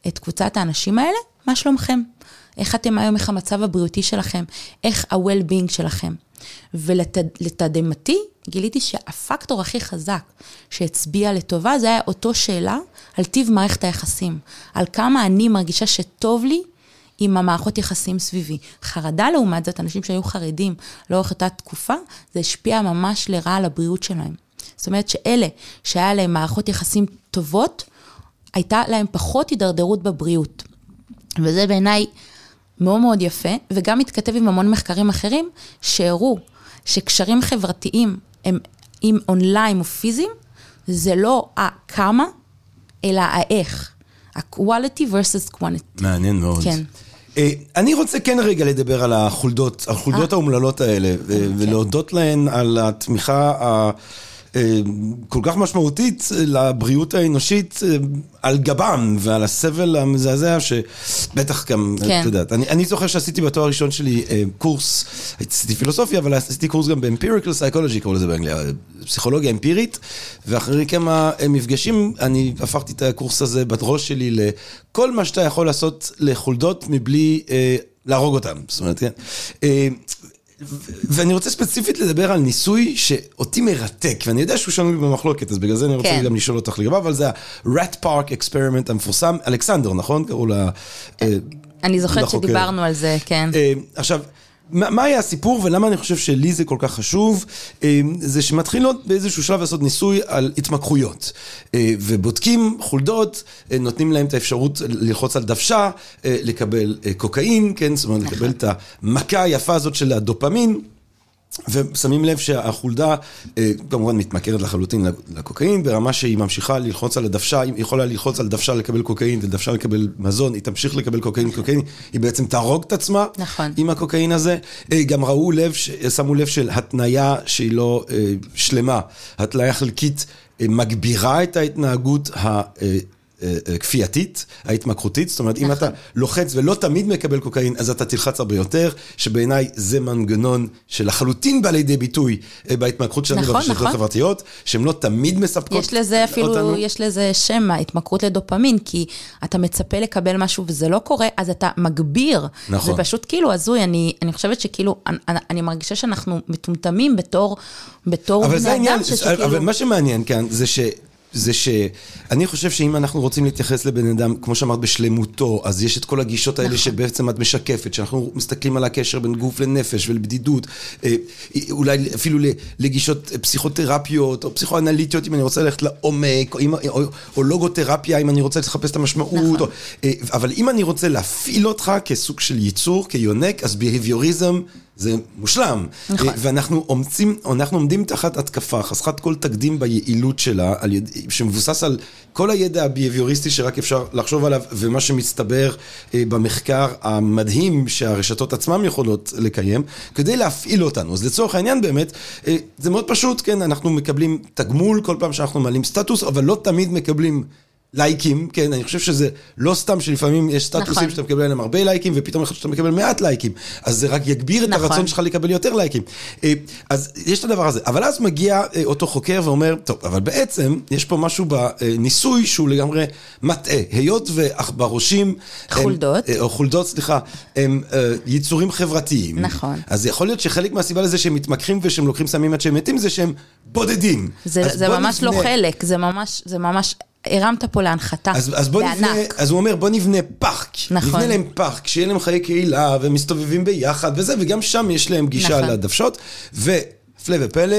את קבוצת האנשים האלה, מה שלומכם? איך אתם היום, איך המצב הבריאותי שלכם? איך ה-well-being שלכם? ולתדהמתי, גיליתי שהפקטור הכי חזק שהצביע לטובה, זה היה אותו שאלה על טיב מערכת היחסים. על כמה אני מרגישה שטוב לי עם המערכות יחסים סביבי. חרדה לעומת זאת, אנשים שהיו חרדים לאורך אותה תקופה, זה השפיע ממש לרעה על הבריאות שלהם. זאת אומרת שאלה שהיה להם מערכות יחסים טובות, הייתה להם פחות הידרדרות בבריאות. וזה בעיניי מאוד מאוד יפה, וגם מתכתב עם המון מחקרים אחרים, שהראו שקשרים חברתיים הם אם אונליין או פיזיים, זה לא הכמה, אלא האיך. ה-quality versus quantity. מעניין מאוד. כן. אה, אני רוצה כן רגע לדבר על החולדות, על חולדות אה. האומללות האלה, ו- ולהודות להן על התמיכה ה... כל כך משמעותית לבריאות האנושית אה, על גבם ועל הסבל המזעזע שבטח גם, כן. את יודעת, אני, אני זוכר שעשיתי בתואר הראשון שלי אה, קורס, עשיתי פילוסופיה, אבל עשיתי קורס גם ב-empirical psychology, קוראים לזה באנגליה, אה, פסיכולוגיה אמפירית, ואחרי כמה אה, מפגשים אני הפכתי את הקורס הזה בראש שלי לכל מה שאתה יכול לעשות לחולדות מבלי אה, להרוג אותם, זאת אומרת, כן. אה, ואני רוצה ספציפית לדבר על ניסוי שאותי מרתק, ואני יודע שהוא שנוי במחלוקת, אז בגלל זה אני רוצה כן. גם לשאול אותך לגביו, אבל זה ה-rat park experiment המפורסם, אלכסנדר, נכון? קראו לה... אה, אני זוכרת. שדיברנו על זה, כן. אה, עכשיו, מה מה היה הסיפור ולמה אני חושב שלי זה כל כך חשוב? אה, זה שמתחילות באיזשהו שלב לעשות ניסוי על התמכרויות. אה, ובודקים חולדות, אה, נותנים להם את האפשרות ללחוץ על דוושה, לקבל קוקאין, כן? זאת אומרת, לקבל את המכה היפה הזאת של הדופמין. ושמים לב שהחולדה אה, כמובן מתמכרת לחלוטין לקוקאין, ברמה שהיא ממשיכה ללחוץ על הדוושה, היא יכולה ללחוץ על דוושה לקבל קוקאין ודוושה לקבל מזון, היא תמשיך לקבל קוקאין, קוקאין, היא בעצם תהרוג את עצמה נכון. עם הקוקאין הזה. אה, גם ראו לב, שמו לב של התניה שהיא לא אה, שלמה, התניה חלקית מגבירה את ההתנהגות ה... כפייתית, ההתמכרותית, זאת אומרת, אם אתה נכון. לוחץ ולא תמיד מקבל קוקאין, אז אתה תלחץ הרבה יותר, שבעיניי זה מנגנון שלחלוטין בא לידי ביטוי אה, בהתמכרות שלנו נכון, ברשתות נכון. החברתיות, שהן לא תמיד מספקות יש לזה אפילו, אותנו. יש לזה שם, ההתמכרות לדופמין, כי אתה מצפה לקבל משהו וזה לא קורה, אז אתה מגביר. נכון. זה פשוט כאילו הזוי, אני, אני חושבת שכאילו, אני, אני מרגישה שאנחנו מטומטמים בתור, בתור בני אדם, שכאילו... אבל מה שמעניין כאן זה ש... זה שאני חושב שאם אנחנו רוצים להתייחס לבן אדם, כמו שאמרת, בשלמותו, אז יש את כל הגישות האלה נכון. שבעצם את משקפת, שאנחנו מסתכלים על הקשר בין גוף לנפש ולבדידות, אה, אולי אפילו לגישות פסיכותרפיות או פסיכואנליטיות, אם אני רוצה ללכת לעומק, או, או, או לוגותרפיה, אם אני רוצה לחפש את המשמעות, נכון. או, אה, אבל אם אני רוצה להפעיל אותך כסוג של ייצור, כיונק, אז בהביוריזם זה מושלם. נכון. ואנחנו עומדים, אנחנו עומדים תחת התקפה, חסכת כל תקדים ביעילות שלה, על יד, שמבוסס על כל הידע הביהביוריסטי שרק אפשר לחשוב עליו, ומה שמסתבר אה, במחקר המדהים שהרשתות עצמן יכולות לקיים, כדי להפעיל אותנו. אז לצורך העניין באמת, אה, זה מאוד פשוט, כן, אנחנו מקבלים תגמול כל פעם שאנחנו מעלים סטטוס, אבל לא תמיד מקבלים... לייקים, כן, אני חושב שזה לא סתם שלפעמים יש סטטוסים נכון. שאתה מקבל עליהם הרבה לייקים, ופתאום אחד שאתה מקבל מעט לייקים, אז זה רק יגביר נכון. את הרצון שלך לקבל יותר לייקים. אה, אז יש את הדבר הזה, אבל אז מגיע אה, אותו חוקר ואומר, טוב, אבל בעצם יש פה משהו בניסוי שהוא לגמרי מטעה, היות ועכברושים... חולדות. הם, או חולדות, סליחה, הם יצורים חברתיים. נכון. אז יכול להיות שחלק מהסיבה לזה שהם מתמכרים ושהם לוקחים סמים עד שהם מתים, זה שהם בודדים. זה, זה ממש נבנה... לא חלק, זה ממש, זה ממש... הרמת פה להנחתה, אז, אז בוא בענק. נבנה, אז הוא אומר, בוא נבנה פארק. נכון. נבנה להם פארק, שיהיה להם חיי קהילה, והם מסתובבים ביחד וזה, וגם שם יש להם גישה נכון. לדוושות. והפלא ופלא,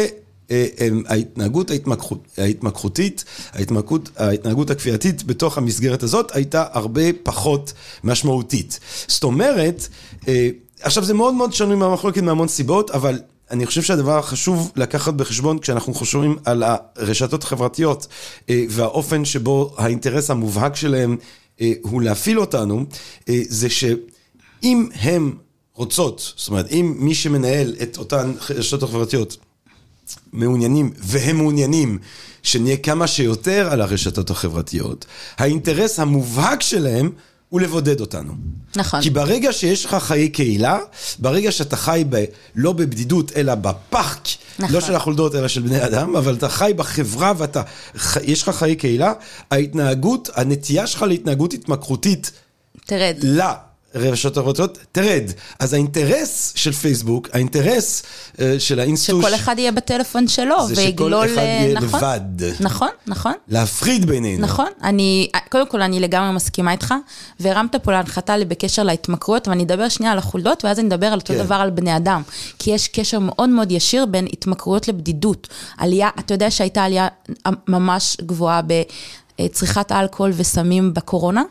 אה, ההתנהגות ההתמקחות, ההתמקחותית, ההתמקחות, ההתנהגות הכפייתית בתוך המסגרת הזאת הייתה הרבה פחות משמעותית. זאת אומרת, אה, עכשיו זה מאוד מאוד שנוי מהמחלוקת מהמון סיבות, אבל אני חושב שהדבר החשוב לקחת בחשבון כשאנחנו חושבים על הרשתות החברתיות אה, והאופן שבו האינטרס המובהק שלהם אה, הוא להפעיל אותנו, אה, זה שאם הן רוצות, זאת אומרת, אם מי שמנהל את אותן רשתות החברתיות מעוניינים, והם מעוניינים שנהיה כמה שיותר על הרשתות החברתיות, האינטרס המובהק שלהם הוא לבודד אותנו. נכון. כי ברגע שיש לך חיי קהילה, ברגע שאתה חי ב, לא בבדידות, אלא בפארק, נכון. לא של החולדות, אלא של בני אדם, אבל אתה חי בחברה ואתה, יש לך חיי קהילה, ההתנהגות, הנטייה שלך להתנהגות התמכרותית, תרד. לא. רשתות החברתיות, תרד. אז האינטרס של פייסבוק, האינטרס uh, של האינסטוש... שכל אחד יהיה בטלפון שלו ויגלול... זה שכל אחד יהיה נכון, לבד. נכון, נכון. להפריד בינינו. נכון. אני, קודם כל, אני לגמרי מסכימה איתך, והרמת פה להנחתה בקשר להתמכרויות, ואני אדבר שנייה על החולדות, ואז אני אדבר על אותו כן. דבר על בני אדם. כי יש קשר מאוד מאוד ישיר בין התמכרויות לבדידות. עלייה, אתה יודע שהייתה עלייה ממש גבוהה ב... צריכת אלכוהול וסמים בקורונה,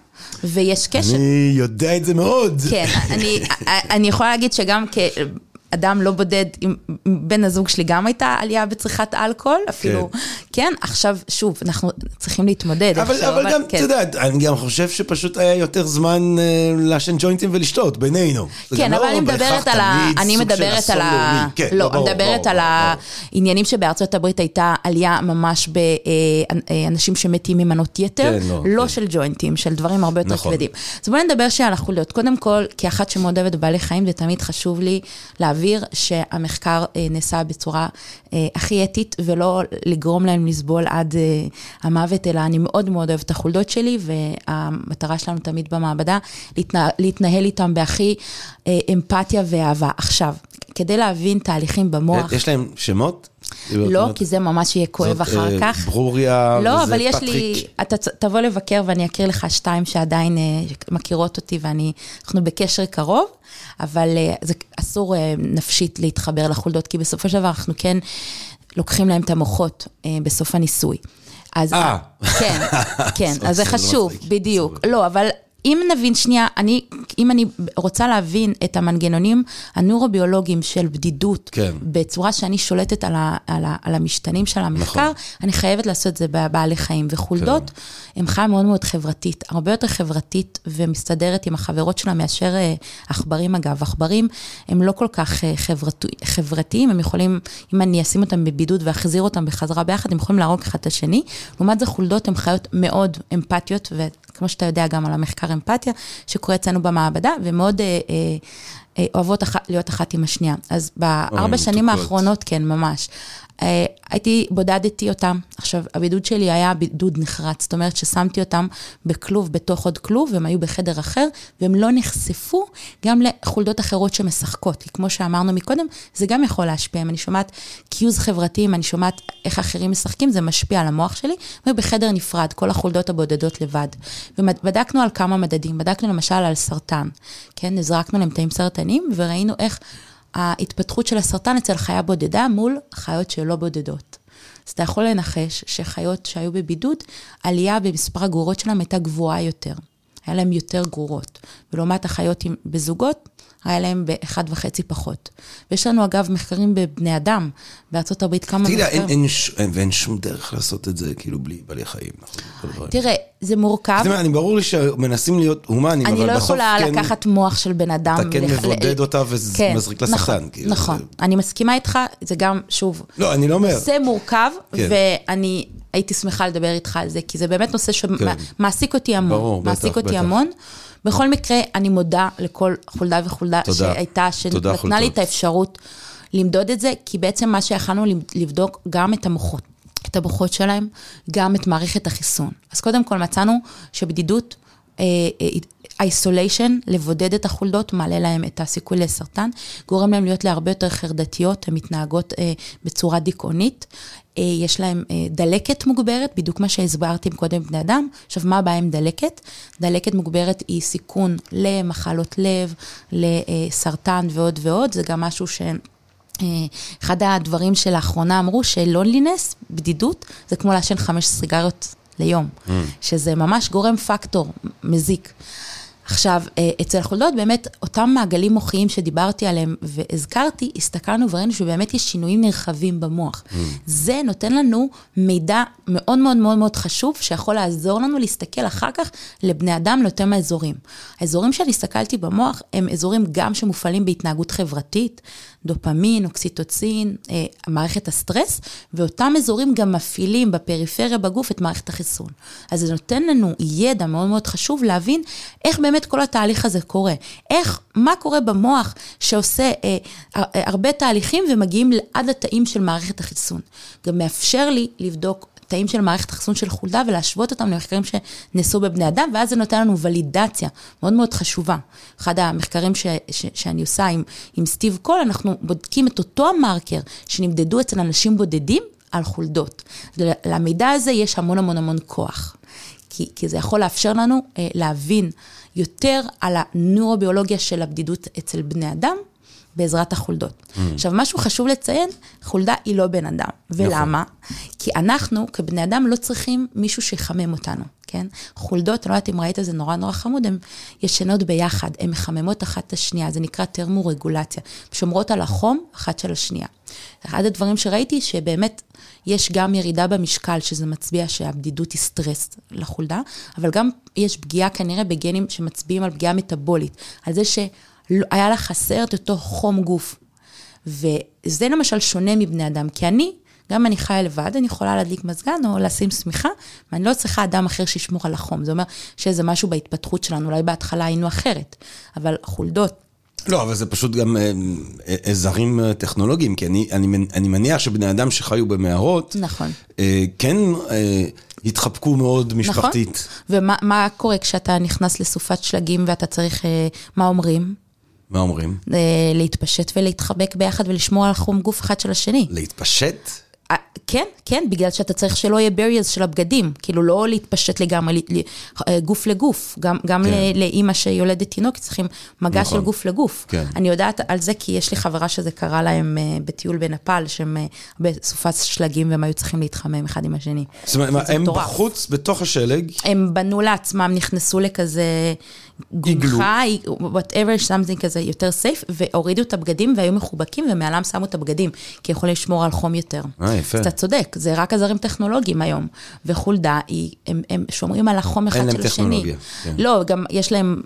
ויש קשר. אני יודע את זה מאוד. כן, אני, אני יכולה להגיד שגם כ... אדם לא בודד, עם בן הזוג שלי גם הייתה עלייה בצריכת אלכוהול, אפילו, כן, כן עכשיו, שוב, אנחנו צריכים להתמודד. אבל, אבל, אבל גם, כן. אתה יודע, אני גם חושב שפשוט היה יותר זמן uh, לעשן ג'וינטים ולשתות, בינינו. כן, אבל לא אני מדברת על ה... אני מדברת על ה... כן, לא, אני מדברת על העניינים שבארצות הברית הייתה עלייה ממש באנשים אה, שמתים ממנות יתר, כן, לא, לא כן. של ג'וינטים, של דברים הרבה יותר נכון. כבדים. אז בואי נדבר שנייה על החוליות. קודם כל, כאחת שמאוד אוהבת בעלי חיים, זה תמיד חשוב לי להביא. להבהיר שהמחקר אה, נעשה בצורה אה, הכי אתית, ולא לגרום להם לסבול עד אה, המוות, אלא אני מאוד מאוד אוהבת את החולדות שלי, והמטרה שלנו תמיד במעבדה, להתנה, להתנהל איתם בהכי אמפתיה ואהבה. עכשיו, כדי להבין תהליכים במוח... יש להם שמות? לא, כי זה ממש יהיה כואב אחר כך. ברוריה וזה פטריק. לא, אבל יש לי, אתה תבוא לבקר ואני אכיר לך שתיים שעדיין מכירות אותי ואנחנו בקשר קרוב. אבל אה, זה אסור אה, נפשית להתחבר לחולדות, כי בסופו של דבר אנחנו כן לוקחים להם את המוחות אה, בסוף הניסוי. אז, אה. כן, כן, (laughs) אז זה חשוב, בדיוק. לא, אבל אם נבין שנייה, אני אם אני רוצה להבין את המנגנונים הנוירוביולוגיים של בדידות, כן. בצורה שאני שולטת על, ה, על, ה, על המשתנים של המחקר, נכון. אני חייבת לעשות את זה בבעלי חיים. וחולדות כן. הן חיה מאוד מאוד חברתית, הרבה יותר חברתית ומסתדרת עם החברות שלה מאשר אה, עכברים אגב. עכברים הם לא כל כך אה, חברת, חברתיים, הם יכולים, אם אני אשים אותם בבידוד ואחזיר אותם בחזרה ביחד, הם יכולים להרוג אחד את השני. לעומת זה חולדות הן חיות מאוד אמפתיות, וכמו שאתה יודע גם על המחקר אמפתיה, שקורה אצלנו במעבדה, ומאוד אה, אה, אה, אוהבות אח, להיות אחת עם השנייה. אז בארבע שנים מתוקות. האחרונות, כן, ממש. אה, הייתי, בודדתי אותם. עכשיו, הבידוד שלי היה בידוד נחרץ, זאת אומרת ששמתי אותם בכלוב, בתוך עוד כלוב, והם היו בחדר אחר, והם לא נחשפו גם לחולדות אחרות שמשחקות. כי כמו שאמרנו מקודם, זה גם יכול להשפיע. אם אני שומעת קיוז חברתי, אם אני שומעת איך אחרים משחקים, זה משפיע על המוח שלי. והיו בחדר נפרד, כל החולדות הבודדות לבד. ובדקנו על כמה מדדים. בדקנו למשל על סרטן, כן? הזרקנו להם תאים סרטניים, וראינו איך... ההתפתחות של הסרטן אצל חיה בודדה מול חיות שלא בודדות. אז אתה יכול לנחש שחיות שהיו בבידוד, עלייה במספר הגרורות שלהם הייתה גבוהה יותר. היה להם יותר גרורות. ולעומת החיות עם, בזוגות, היה להם באחד וחצי פחות. ויש לנו אגב מחקרים בבני אדם, בארצות הברית כמה מחקרים. אין, אין, ש- אין, ואין שום דרך לעשות את זה כאילו בלי בעלי חיים, נכון? תראה, זה מורכב. זאת אומרת, אני ברור לי שמנסים להיות הומנים, אני אבל לא בסוף יכולה כן, לקחת מוח של בן אדם. אתה כן מבודד אותה וזה כן, לה נכון, סרטן, כאילו, נכון, זה- אני מסכימה איתך, זה גם, שוב, לא, אני לא אומר. נושא מורכב, כן. ואני הייתי שמחה לדבר איתך על זה, כי זה באמת נושא שמעסיק אותי המון. ברור, בטח, מעסיק אותי בטח. המון. בכל מקרה, אני מודה לכל חולדה וחולדה תודה. שהייתה, שנתנה לי. את האפשרות למדוד את זה, כי בעצם מה שיכלנו לבדוק גם את המוחות, את המוחות שלהם, גם את מערכת החיסון. אז קודם כל מצאנו שבדידות, איסוליישן, לבודד את החולדות, מעלה להם את הסיכוי לסרטן, גורם להם להיות להרבה יותר חרדתיות, הן מתנהגות אה, בצורה דיכאונית. אה, יש להם אה, דלקת מוגברת, בדיוק מה שהסברתי קודם בני אדם. עכשיו, מה הבעיה עם דלקת? דלקת מוגברת היא סיכון למחלות לב, לסרטן ועוד ועוד, זה גם משהו ש... אה, אחד הדברים שלאחרונה אמרו שלונלינס, בדידות, זה כמו לעשן חמש סיגריות ליום, mm. שזה ממש גורם פקטור מזיק. עכשיו, אה, אצל חולדות באמת, אותם מעגלים מוחיים שדיברתי עליהם והזכרתי, הסתכלנו וראינו שבאמת יש שינויים נרחבים במוח. Mm. זה נותן לנו מידע מאוד מאוד מאוד מאוד חשוב, שיכול לעזור לנו להסתכל אחר כך לבני אדם לאותם האזורים. האזורים שאני הסתכלתי במוח הם אזורים גם שמופעלים בהתנהגות חברתית, דופמין, אוקסיטוצין, אה, מערכת הסטרס, ואותם אזורים גם מפעילים בפריפריה בגוף את מערכת החיסון. אז זה נותן לנו ידע מאוד מאוד חשוב להבין איך באמת כל התהליך הזה קורה. איך, מה קורה במוח שעושה אה, אה, הרבה תהליכים ומגיעים עד התאים של מערכת החיסון. גם מאפשר לי לבדוק תאים של מערכת החיסון של חולדה ולהשוות אותם למחקרים שנעשו בבני אדם, ואז זה נותן לנו ולידציה מאוד מאוד חשובה. אחד המחקרים ש, ש, שאני עושה עם, עם סטיב קול, אנחנו בודקים את אותו המרקר שנמדדו אצל אנשים בודדים על חולדות. למידע הזה יש המון המון המון כוח, כי, כי זה יכול לאפשר לנו אה, להבין יותר על הנוירוביולוגיה של הבדידות אצל בני אדם, בעזרת החולדות. Mm. עכשיו, משהו חשוב לציין, חולדה היא לא בן אדם. ולמה? נכון. כי אנחנו, כבני אדם, לא צריכים מישהו שיחמם אותנו, כן? חולדות, אני לא יודעת אם ראית, זה נורא נורא חמוד, הן ישנות ביחד, הן מחממות אחת את השנייה, זה נקרא טרמורגולציה. שומרות על החום אחת של השנייה. אחד הדברים שראיתי, שבאמת יש גם ירידה במשקל, שזה מצביע שהבדידות היא סטרס לחולדה, אבל גם יש פגיעה כנראה בגנים שמצביעים על פגיעה מטאבולית, על זה ש... היה לה חסר את אותו חום גוף. וזה למשל שונה מבני אדם, כי אני, גם אם אני חיה לבד, אני יכולה להדליק מזגן או לשים שמיכה, ואני לא צריכה אדם אחר שישמור על החום. זה אומר שזה משהו בהתפתחות שלנו, אולי בהתחלה היינו אחרת, אבל חולדות. לא, אבל זה פשוט גם עזרים אה, טכנולוגיים, כי אני, אני, אני מניח שבני אדם שחיו במערות, נכון. אה, כן אה, התחבקו מאוד משפחתית. נכון, ומה קורה כשאתה נכנס לסופת שלגים ואתה צריך, מה אומרים? מה אומרים? להתפשט ולהתחבק ביחד ולשמור על חום גוף אחד של השני. להתפשט? כן, כן, בגלל שאתה צריך שלא יהיה barriers של הבגדים, כאילו לא להתפשט לגמרי, גוף לגוף, גם, גם כן. לאימא שיולדת תינוק צריכים מגע נכון. של גוף לגוף. כן. אני יודעת על זה כי יש לי חברה שזה קרה להם בטיול בנפאל, שהם בסופת שלגים והם היו צריכים להתחמם אחד עם השני. זאת אומרת, הם מטורף. בחוץ, בתוך השלג? הם בנו לעצמם, נכנסו לכזה גונחה, whatever, something כזה יותר safe, והורידו את הבגדים והיו מחובקים, ומעלם שמו את הבגדים, כי יכול לשמור על חום יותר. אה, יפה. אז אתה צודק, זה רק עזרים טכנולוגיים היום. וחולדה, היא, הם, הם שומרים על החום אחד אין של להם השני. טכנולוגיה, כן. לא, גם יש להם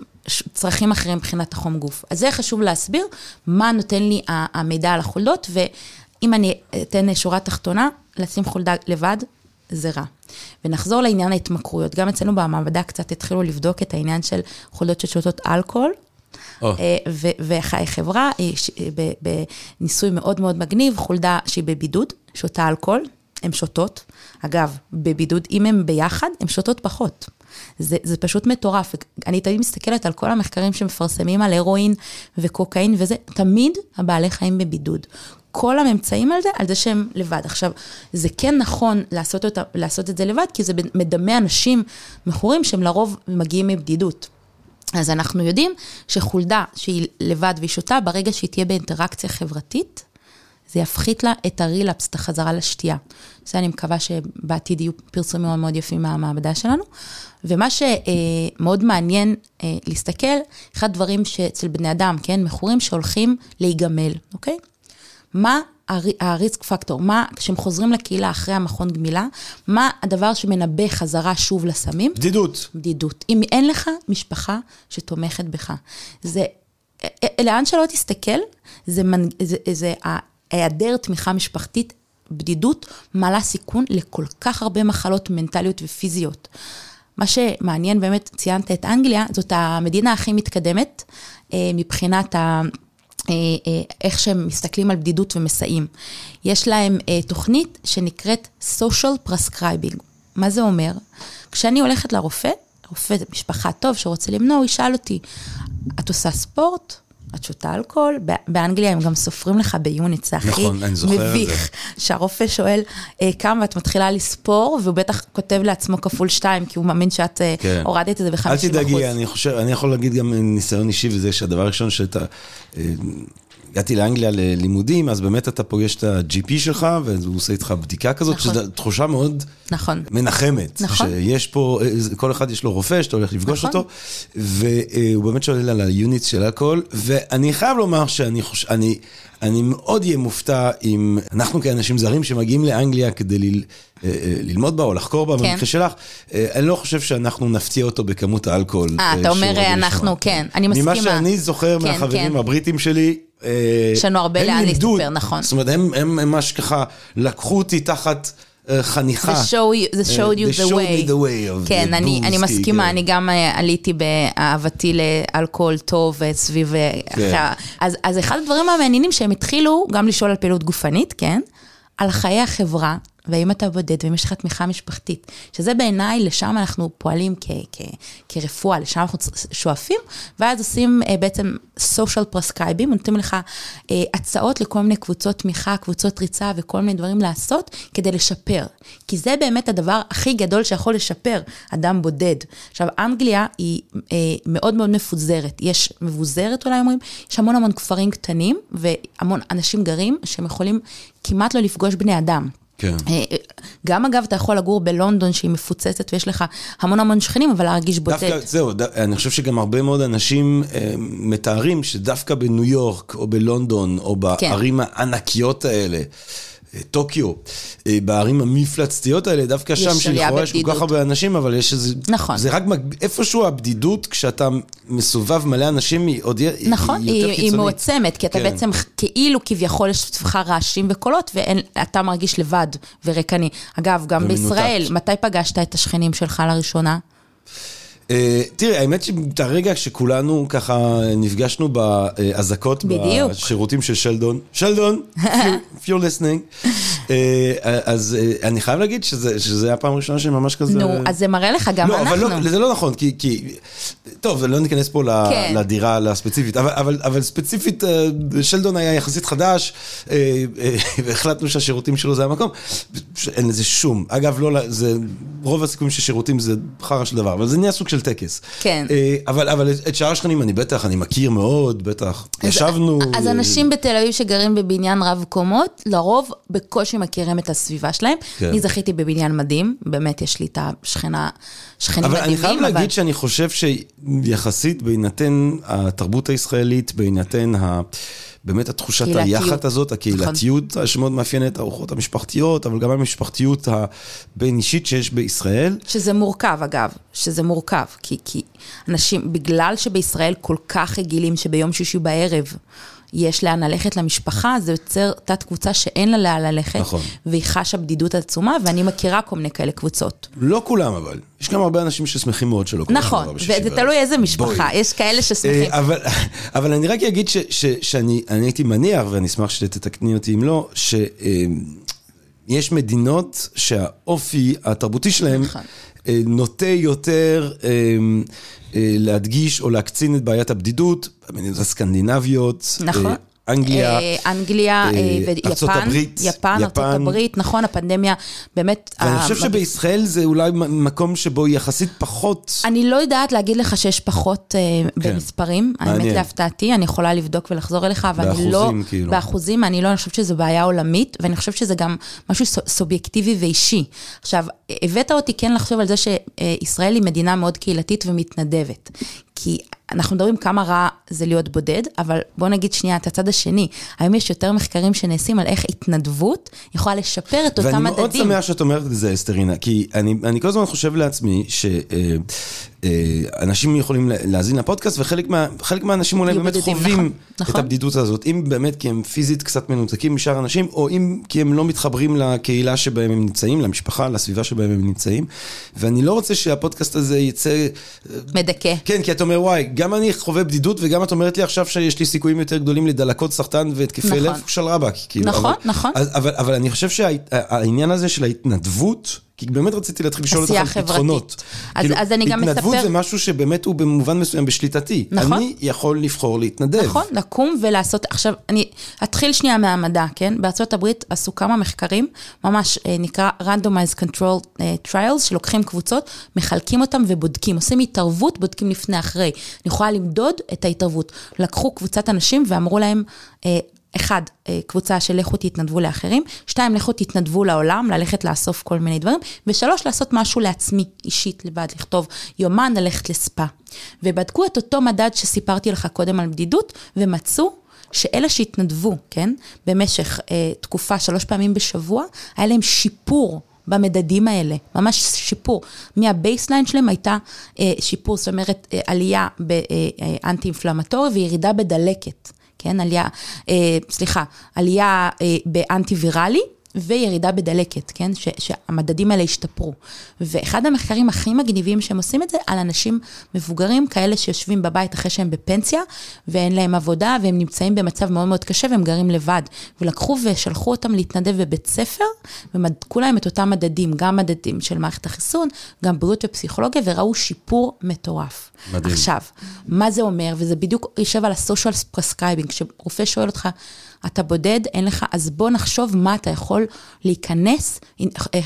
צרכים אחרים מבחינת החום גוף. אז זה חשוב להסביר, מה נותן לי המידע על החולדות, ואם אני אתן שורה תחתונה, לשים חולדה לבד, זה רע. ונחזור לעניין ההתמכרויות. גם אצלנו במעבדה קצת התחילו לבדוק את העניין של חולדות ששותות אלכוהול. או. אה, וחברה, אה, ב- בניסוי מאוד מאוד מגניב, חולדה שהיא בבידוד, שותה אלכוהול, הן שותות. אגב, בבידוד, אם הן ביחד, הן שותות פחות. זה, זה פשוט מטורף. אני תמיד מסתכלת על כל המחקרים שמפרסמים על הרואין וקוקאין וזה, תמיד הבעלי חיים בבידוד. כל הממצאים על זה, על זה שהם לבד. עכשיו, זה כן נכון לעשות, אותה, לעשות את זה לבד, כי זה מדמה אנשים מכורים שהם לרוב מגיעים מבדידות. אז אנחנו יודעים שחולדה שהיא לבד והיא שותה, ברגע שהיא תהיה באינטראקציה חברתית, זה יפחית לה את הרילפס, את החזרה לשתייה. זה אני מקווה שבעתיד יהיו פרסומים מאוד מאוד יפים מהמעבדה שלנו. ומה שמאוד מעניין אה, להסתכל, אחד הדברים שאצל בני אדם, כן, מכורים שהולכים להיגמל, אוקיי? מה הריסק פקטור, מה, כשהם חוזרים לקהילה אחרי המכון גמילה, מה הדבר שמנבא חזרה שוב לסמים? בדידות. בדידות. אם אין לך משפחה שתומכת בך. זה, לאן שלא תסתכל, זה, מנ- זה, זה היעדר תמיכה משפחתית, בדידות, מעלה סיכון לכל כך הרבה מחלות מנטליות ופיזיות. מה שמעניין, באמת ציינת את אנגליה, זאת המדינה הכי מתקדמת אה, מבחינת ה... אה, אה, איך שהם מסתכלים על בדידות ומסייעים. יש להם תוכנית שנקראת social prescribing. מה זה אומר? כשאני הולכת לרופא, רופא משפחה טוב שרוצה למנוע, הוא ישאל אותי, את עושה ספורט? את שותה אלכוהול? באנגליה הם גם סופרים לך ביוניט, זה הכי נכון, את זה. מביך. שהרופא שואל אה, כמה ואת מתחילה לספור, והוא בטח כותב לעצמו כפול שתיים, כי הוא מאמין שאת אה, כן. הורדת את זה ב-50%. אל תדאגי, אני חושב, אני יכול להגיד גם ניסיון אישי וזה שהדבר הראשון שאתה... אה, הגעתי לאנגליה ללימודים, אז באמת אתה פוגש את ה-GP שלך, והוא עושה איתך בדיקה כזאת, נכון. שזו תחושה מאוד נכון. מנחמת. נכון. שיש פה, אה, כל אחד יש לו רופא שאתה הולך לפגוש נכון. אותו, והוא באמת שואל על ה units של אלכוהול, ואני חייב לומר שאני חושב, אני, אני מאוד אהיה מופתע אם אנחנו כאנשים זרים שמגיעים לאנגליה כדי ל, אה, אה, ללמוד בה או לחקור בה, כן. במקרה שלך, אני לא חושב שאנחנו נפתיע אותו בכמות האלכוהול. אה, אתה אומר, אנחנו, לשמוע. כן, אני מסכימה. ממה שאני זוכר כן, מהחברים כן. הבריטים שלי, יש לנו הרבה לאן להסתפר, נכון. זאת אומרת, הם ממש ככה לקחו אותי תחת אה, חניכה. זה show you, זה showed you the showed way. me the way of כן, the אני, אני כי, מסכימה, כן. אני גם אה, עליתי באהבתי לאלכוהול טוב אה, סביב... אה, ה- אז, אז אחד הדברים המעניינים שהם התחילו גם לשאול על פעילות גופנית, כן? על חיי החברה, והאם אתה בודד, ואם יש לך תמיכה משפחתית. שזה בעיניי, לשם אנחנו פועלים כ, כ, כרפואה, לשם אנחנו שואפים, ואז עושים אה, בעצם social prescribing, נותנים לך אה, הצעות לכל מיני קבוצות תמיכה, קבוצות ריצה וכל מיני דברים לעשות כדי לשפר. כי זה באמת הדבר הכי גדול שיכול לשפר אדם בודד. עכשיו, אנגליה היא אה, מאוד מאוד מפוזרת. יש מבוזרת אולי אומרים, יש המון המון כפרים קטנים, והמון אנשים גרים שהם יכולים כמעט לא לפגוש בני אדם. כן. אה, גם אגב, אתה יכול לגור בלונדון שהיא מפוצצת ויש לך המון המון שכנים, אבל להרגיש בודד. דווקא, זהו, ד... אני חושב שגם הרבה מאוד אנשים אה, מתארים שדווקא בניו יורק, או בלונדון, או כן. בערים הענקיות האלה, אה, טוקיו, אה, בערים המפלצתיות האלה, דווקא שם שלכאורה יש כל כך. הרבה אנשים, אבל יש איזה... נכון. זה רק מג... איפשהו הבדידות, כשאתה מסובב מלא אנשים, היא עוד נכון, היא היא, יותר היא קיצונית. מועצמת, כי אתה כן. בעצם כאילו כביכול יש סביבך רעשים וקולות, ואתה מרגיש לבד וריקני. אגב, גם ומנותק. בישראל, מתי פגשת את השכנים שלך לראשונה? אה, תראי, האמת שאת הרגע שכולנו ככה נפגשנו באזעקות. בשירותים של שלדון, שלדון, if you- if you're listening, אז אה, אני חייב להגיד שזה שזה היה הפעם הראשונה שאני ממש כזה... נו, אז זה מראה לך גם לא, אבל אנחנו. לא, זה לא נכון, כי, טוב, לא ניכנס פה כן. לדירה הספציפית, אבל, אבל, אבל ספציפית, אה, שלדון היה יחסית חדש, אה, אה, והחלטנו שהשירותים שלו זה המקום, אין לזה שום, אגב, לא, זה, רוב הסיכויים ששירותים זה חרא של דבר, אבל זה נהיה סוג של טקס. כן. אה, אבל, אבל את שאר השכנים אני בטח, אני מכיר מאוד, בטח, ישבנו. אז אה, אנשים בתל אביב שגרים בבניין רב קומות, לרוב בקושי מכירים את הסביבה שלהם. כן. אני זכיתי בבניין מדהים, באמת יש לי את השכנה, שכנים אבל מדהימים. אני חייב להגיד שאני חושב שיחסית בהינתן התרבות הישראלית, בהינתן ה... באמת התחושת. היחד הזאת, הקהילתיות שמאוד מאפיינת את הארוחות המשפחתיות, אבל גם המשפחתיות הבין-אישית שיש בישראל. שזה מורכב, אגב, שזה מורכב, כי, כי אנשים, בגלל שבישראל כל כך רגילים שביום שישי בערב יש לאן ללכת למשפחה, זה יוצר תת קבוצה שאין לה לאן ללכת, נכון. והיא חשה בדידות עצומה, ואני מכירה כל מיני כאלה קבוצות. לא כולם אבל, יש גם הרבה אנשים ששמחים מאוד שלא קורה נכון, וזה. תלוי איזה משפחה, בואי. יש כאלה ששמחים. אה, אבל, אבל אני רק אגיד ש, ש, שאני אני הייתי מניח, ואני אשמח שתתקני אותי אם לא, שיש מדינות שהאופי התרבותי שלהם נכון. אה, נוטה יותר אה, אה, להדגיש או להקצין את בעיית הבדידות, המדינות הסקנדינביות, נכון. אנגליה, אה, אנגליה אה, אה, ויפן. ארצות הברית, יפן, ארצות. הברית, נכון, הפנדמיה, באמת... ואני חושב שבישראל זה אולי מקום שבו יחסית פחות... אני לא יודעת להגיד לך שיש פחות אה, כן. במספרים, האמת מעניין. להפתעתי, אני יכולה לבדוק ולחזור אליך, אבל אני לא... באחוזים, כאילו. באחוזים, אני לא, אני חושבת שזו בעיה עולמית, ואני חושבת שזה גם משהו סו- סובייקטיבי ואישי. עכשיו, הבאת אותי כן לחשוב על זה שישראל היא מדינה מאוד קהילתית ומתנדבת. כי אנחנו מדברים כמה רע זה להיות בודד, אבל בוא נגיד שנייה את הצד השני. היום יש יותר מחקרים שנעשים על איך התנדבות יכולה לשפר את אותם מדדים. ואני מאוד שמח שאת אומרת את זה, אסתרינה, כי אני, אני כל הזמן חושב לעצמי שאנשים יכולים להאזין לפודקאסט, וחלק מה, מהאנשים אולי באמת בודדים, חווים נכון, את נכון. הבדידות הזאת, אם באמת כי הם פיזית קצת מנותקים משאר האנשים, או אם כי הם לא מתחברים לקהילה שבהם הם נמצאים, למשפחה, לסביבה שבהם הם נמצאים, ואני לא רוצה שהפודקאסט הזה יצא... מדכא. כן, כי אתה אומר, וואי, גם אני חווה בדידות, וגם את אומרת לי עכשיו שיש לי סיכויים יותר גדולים לדלקות, סרטן והתקפי נכון. לב, של רבאק. כאילו, נכון, אבל, נכון. אז, אבל, אבל אני חושב שהעניין הזה של ההתנדבות, כי באמת רציתי להתחיל לשאול אותך על. פתרונות. כאילו, אז- אז אני גם התנדבות אספר- זה משהו שבאמת הוא במובן מסוים בשליטתי. נכון. אני יכול לבחור להתנדב. נכון, לקום ולעשות, עכשיו, אני אתחיל שנייה מהמדע, כן? בארצות הברית עשו כמה מחקרים, ממש אה, נקרא randomized control אה, trials, שלוקחים קבוצות, מחלקים אותם ובודקים, עושים התערבות, בודקים לפני אחרי. אני יכולה למדוד את ההתערבות. לקחו קבוצת אנשים ואמרו להם, אה, אחד, אה, קבוצה של לכו תתנדבו לאחרים, שתיים, לכו תתנדבו לעולם, ללכת לאסוף כל מיני דברים, ושלוש, לעשות משהו לעצמי, אישית, לבד, לכתוב יומן, ללכת לספה. ובדקו את אותו מדד שסיפרתי לך קודם על בדידות, ומצאו שאלה שהתנדבו, כן, במשך אה, תקופה, שלוש פעמים בשבוע, היה להם שיפור. במדדים האלה, ממש שיפור. מה baseline שלהם הייתה אה, שיפור, זאת אומרת, אה, עלייה ב anti-inflammatory וירידה בדלקת. כן, עלייה, אה, סליחה, עלייה אה, ב anti-viral וירידה בדלקת, כן, ש, שהמדדים האלה השתפרו. ואחד המחקרים הכי מגניבים שהם עושים את זה, על אנשים מבוגרים, כאלה שיושבים בבית אחרי שהם בפנסיה, ואין להם עבודה, והם נמצאים במצב מאוד מאוד קשה, והם גרים לבד. ולקחו ושלחו אותם להתנדב בבית ספר, ומדקו להם את אותם מדדים, גם מדדים של מערכת החיסון, גם בריאות ופסיכולוגיה, וראו שיפור מטורף. מדהים. עכשיו, מה זה אומר, וזה בדיוק יושב על ה-social prescribing, כשרופא שואל אותך, אתה בודד, אין לך, אז בוא נחשוב מה אתה יכול להיכנס,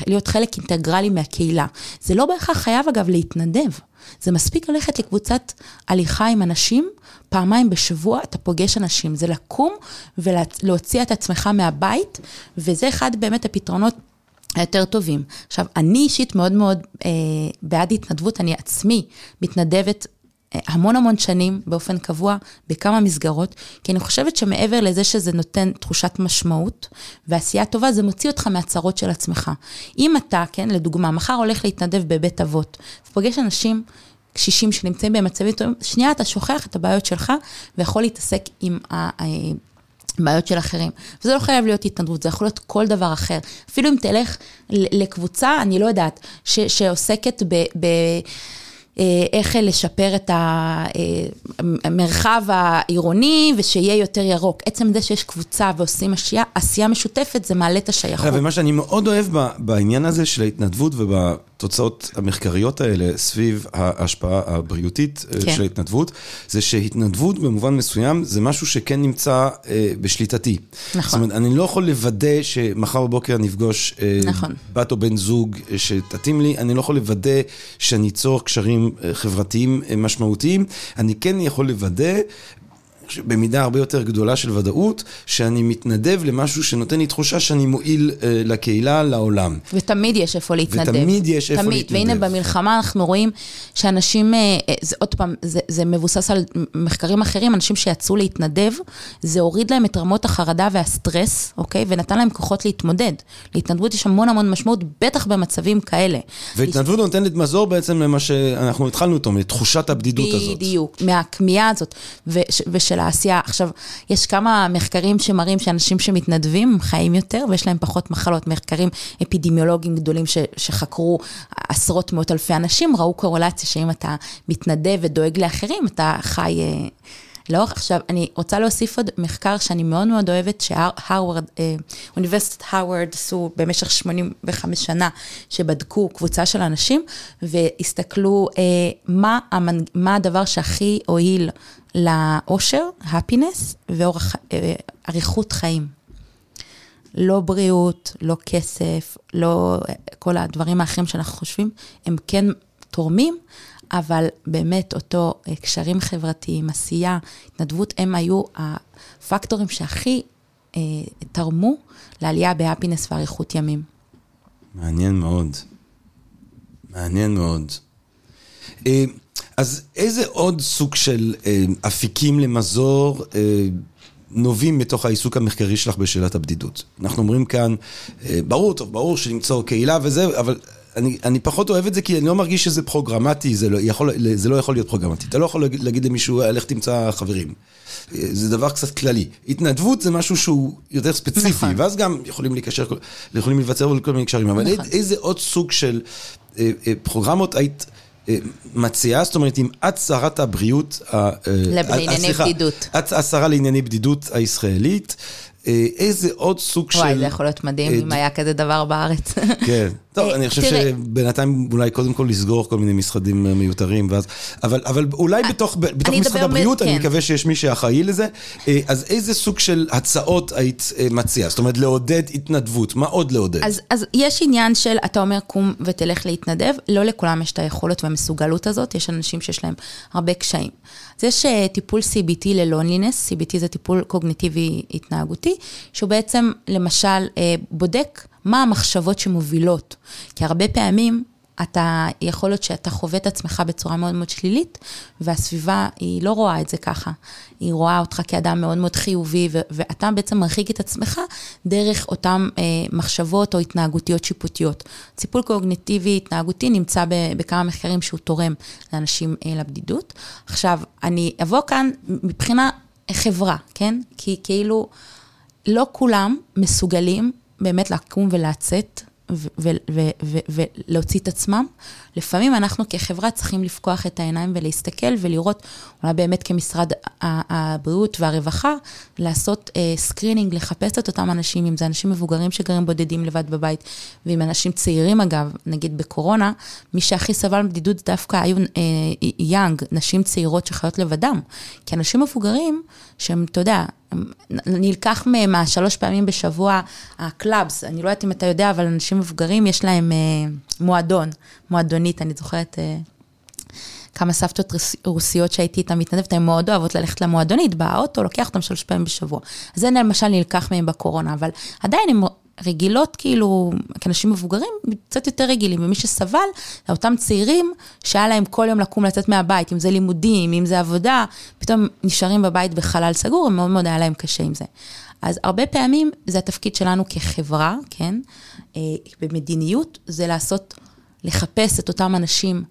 להיות חלק אינטגרלי מהקהילה. זה לא בהכרח חייב אגב להתנדב, זה מספיק ללכת לקבוצת הליכה עם אנשים, פעמיים בשבוע אתה פוגש אנשים, זה לקום ולהוציא את עצמך מהבית, וזה אחד באמת הפתרונות. היותר טובים. עכשיו, אני אישית מאוד מאוד אה, בעד התנדבות, אני עצמי מתנדבת אה, המון המון שנים באופן קבוע בכמה מסגרות, כי אני חושבת שמעבר לזה שזה נותן תחושת משמעות ועשייה טובה, זה מוציא אותך מהצרות של עצמך. אם אתה, כן, לדוגמה, מחר הולך להתנדב בבית אבות, ופוגש אנשים קשישים שנמצאים במצבים טובים, שנייה אתה שוכח את הבעיות שלך ויכול להתעסק עם ה... בעיות של אחרים. וזה לא חייב להיות התנדבות, זה יכול להיות כל דבר אחר. אפילו אם תלך לקבוצה, אני לא יודעת, ש, שעוסקת ב... ב איך לשפר את המרחב העירוני ושיהיה יותר ירוק. עצם זה שיש קבוצה ועושים עשייה, עשייה משותפת, זה מעלה את השייכות. ומה שאני מאוד אוהב בעניין הזה של ההתנדבות ובתוצאות המחקריות האלה סביב ההשפעה הבריאותית כן. של ההתנדבות, זה שהתנדבות במובן מסוים זה משהו שכן נמצא בשליטתי. נכון. זאת אומרת, אני לא יכול לוודא שמחר בבוקר נפגוש נכון. בת או בן זוג שתתאים לי, אני לא יכול לוודא שאני אצור קשרים חברתיים משמעותיים, אני כן יכול לוודא במידה הרבה יותר גדולה של ודאות, שאני מתנדב למשהו שנותן לי תחושה שאני מועיל אה, לקהילה, לעולם. ותמיד יש איפה להתנדב. ותמיד יש איפה תמיד. להתנדב. והנה במלחמה אנחנו רואים שאנשים, אה, אה, זה, עוד פעם, זה, זה מבוסס על מחקרים אחרים, אנשים שיצאו להתנדב, זה הוריד להם את רמות החרדה והסטרס, אוקיי? ונתן להם כוחות להתמודד. להתנדבות יש המון המון משמעות, בטח במצבים כאלה. והתנדבות נותנת מזור בעצם למה שאנחנו התחלנו אותו, לתחושת הבדידות הזאת. בדיוק, מהכמיהה הזאת וש, ושל העשייה. עכשיו, יש כמה מחקרים שמראים שאנשים שמתנדבים חיים יותר ויש להם פחות מחלות. מחקרים אפידמיולוגיים גדולים ש, שחקרו עשרות מאות אלפי אנשים, ראו קורלציה שאם אתה מתנדב ודואג לאחרים, אתה חי... אה, לאורך, עכשיו, אני רוצה להוסיף עוד מחקר שאני מאוד מאוד אוהבת, שהרווארד, אה, אוניברסיטת הרווארד עשו במשך 85 שנה, שבדקו קבוצה של אנשים, והסתכלו אה, מה, המנ... מה הדבר שהכי הועיל לאושר, happiness, ואורך, אה, חיים. לא בריאות, לא כסף, לא כל הדברים האחרים שאנחנו חושבים, הם כן תורמים, אבל באמת אותו קשרים חברתיים, עשייה, התנדבות, הם היו הפקטורים שהכי אה, תרמו לעלייה בהפינס ואריכות ימים. מעניין מאוד. מעניין מאוד. אה, אז איזה עוד סוג של אה, אפיקים למזור אה, נובעים מתוך העיסוק המחקרי שלך בשאלת הבדידות? אנחנו אומרים כאן, אה, ברור, טוב, ברור שלמצוא קהילה וזה, אבל אני, אני פחות אוהב את זה כי אני לא מרגיש שזה פרוגרמטי, זה לא יכול, זה לא יכול להיות פרוגרמטי. אתה לא יכול להגיד, למישהו, לך תמצא חברים. זה דבר קצת כללי. התנדבות זה משהו שהוא יותר ספציפי, נכון. ואז גם יכולים להיקשר, יכולים להיווצר כל מיני קשרים. אבל נכון. איזה עוד סוג של אה, אה, פרוגרמות היית... מציעה, זאת אומרת, אם את שרת הבריאות, לענייני בדידות. את השרה לענייני בדידות הישראלית, איזה עוד סוג של... וואי, זה יכול להיות מדהים אם היה כזה דבר בארץ. כן. טוב, אני חושב שבינתיים אולי קודם כל לסגור כל מיני משרדים מיותרים, ואז... אבל אולי בתוך משרד הבריאות, אני מקווה שיש מי שאחראי לזה. אז איזה סוג של הצעות היית מציעה? זאת אומרת, לעודד התנדבות, מה עוד לעודד? אז יש עניין של, אתה אומר, קום ותלך להתנדב, לא לכולם יש את היכולת והמסוגלות הזאת, יש אנשים שיש להם הרבה קשיים. אז יש טיפול CBT ללונלינס, CBT זה טיפול קוגניטיבי התנהגותי, שהוא בעצם, למשל, בודק מה המחשבות שמובילות. כי הרבה פעמים אתה, יכול להיות שאתה חווה את עצמך בצורה מאוד מאוד שלילית, והסביבה היא לא רואה את זה ככה. היא רואה אותך כאדם מאוד מאוד חיובי, ו- ואתה בעצם מרחיק את עצמך דרך אותן אה, מחשבות או התנהגותיות שיפוטיות. טיפול קוגניטיבי התנהגותי נמצא ב- בכמה מחקרים שהוא תורם לאנשים אה, לבדידות. עכשיו, אני אבוא כאן מבחינה חברה, כן? כי כאילו, לא כולם מסוגלים באמת לקום ולצאת ולהוציא את עצמם. לפעמים אנחנו כחברה צריכים לפקוח את העיניים ולהסתכל ולראות, אולי באמת כמשרד הבריאות והרווחה, לעשות screening, לחפש את אותם אנשים, אם זה אנשים מבוגרים שגרים בודדים לבד בבית, ואם אנשים צעירים אגב, נגיד בקורונה, מי שהכי סבל מבדידות דווקא היו young, נשים צעירות שחיות לבדם. כי אנשים מבוגרים, שהם, אתה יודע, נלקח מהם שלוש פעמים בשבוע ה clubs, אני לא יודעת אם אתה יודע, אבל אנשים מבוגרים יש להם אה, מועדון, מועדונית, אני זוכרת אה, כמה סבתות רוסיות שהייתי איתן מתנדבת, הן מאוד אוהבות ללכת למועדונית, באוטו, לוקח אותן שלוש פעמים בשבוע. זה למשל נלקח מהם בקורונה, אבל עדיין הם רגילות, כאילו, כאנשים מבוגרים, קצת יותר רגילים, ומי שסבל, זה אותם צעירים שהיה להם כל יום לקום לצאת מהבית, אם זה לימודים, אם זה עבודה, פתאום נשארים בבית בחלל סגור, מאוד מאוד היה להם קשה עם זה. אז הרבה פעמים זה התפקיד שלנו כחברה, כן, במדיניות, זה לעשות, לחפש את אותם אנשים